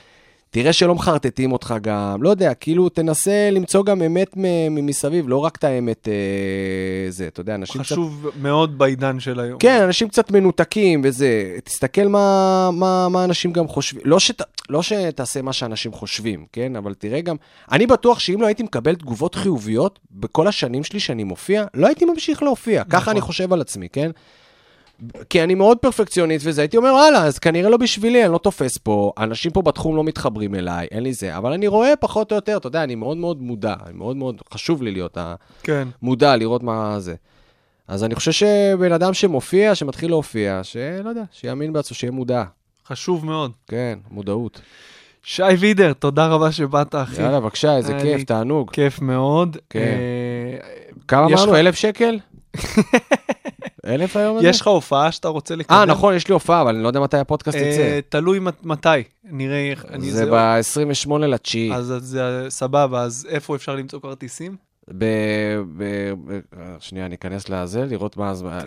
תראה שלא מחרטטים אותך גם, לא יודע, כאילו תנסה למצוא גם אמת מסביב, לא רק את האמת אה, זה, אתה יודע, אנשים קצת... חשוב מאוד בעידן של היום. כן, אנשים קצת מנותקים וזה, תסתכל מה, מה, מה אנשים גם חושבים, לא, שת, לא שתעשה מה שאנשים חושבים, כן? אבל תראה גם, אני בטוח שאם לא הייתי מקבל תגובות חיוביות בכל השנים שלי שאני מופיע, לא הייתי ממשיך להופיע, נכון. ככה אני חושב על עצמי, כן? כי אני מאוד פרפקציוניסט וזה, הייתי אומר, וואלה, אז כנראה לא בשבילי, אני לא תופס פה, אנשים פה בתחום לא מתחברים אליי, אין לי זה, אבל אני רואה פחות או יותר, אתה יודע, אני מאוד מאוד מודע, אני מאוד מאוד, חשוב לי להיות. כן. מודע, לראות מה זה. אז אני חושב שבן אדם שמופיע, שמתחיל להופיע, שלא יודע, שיאמין בעצמו, שיהיה מודע. חשוב מאוד. כן, מודעות. שי וידר, תודה רבה שבאת, אחי. יאללה, בבקשה, איזה כיף, תענוג. כיף מאוד. כן. אה, כמה אמרנו? אלף שקל? אלף היום הזה? יש לך הופעה שאתה רוצה לקדם? אה, נכון, יש לי הופעה, אבל אני לא יודע מתי הפודקאסט אה, יצא. תלוי מת- מתי. נראה איך... זה ב-28 לתשיעי. אז זה סבבה, אז איפה אפשר למצוא כרטיסים? ב... ב- שנייה, אני אכנס לזה, לראות מה הזמן.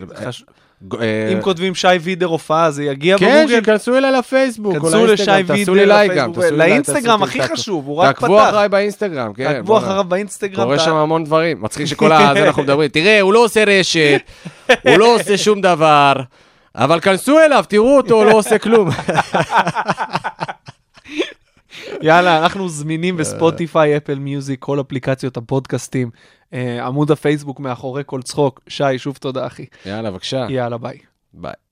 אה, אם כותבים שי וידר הופעה, זה יגיע כן, בגוגל? שייכנסו אליי לפייסבוק, כנסו לשי לאינסטגרם, תעשו לי וידר לייק גם, לאינסטגרם הכי. חשוב, הוא רק תעקבו פתח. אחריי באינסטגרם, כן. תעקבו. אחריו באינסטגרם. קורה שם המון דברים. מצחיק שכל הזה אנחנו מדברים. תראה, הוא לא עושה רשת, הוא לא עושה שום דבר, אבל כנסו אליו, תראו אותו, הוא לא עושה כלום. יאללה, אנחנו זמינים בספוטיפיי, אפל מיוזיק, כל אפליקציות הפודקאסטים, אה, עמוד הפייסבוק מאחורי כל צחוק. שי, שוב תודה, אחי. יאללה, בבקשה. יאללה, ביי. ביי.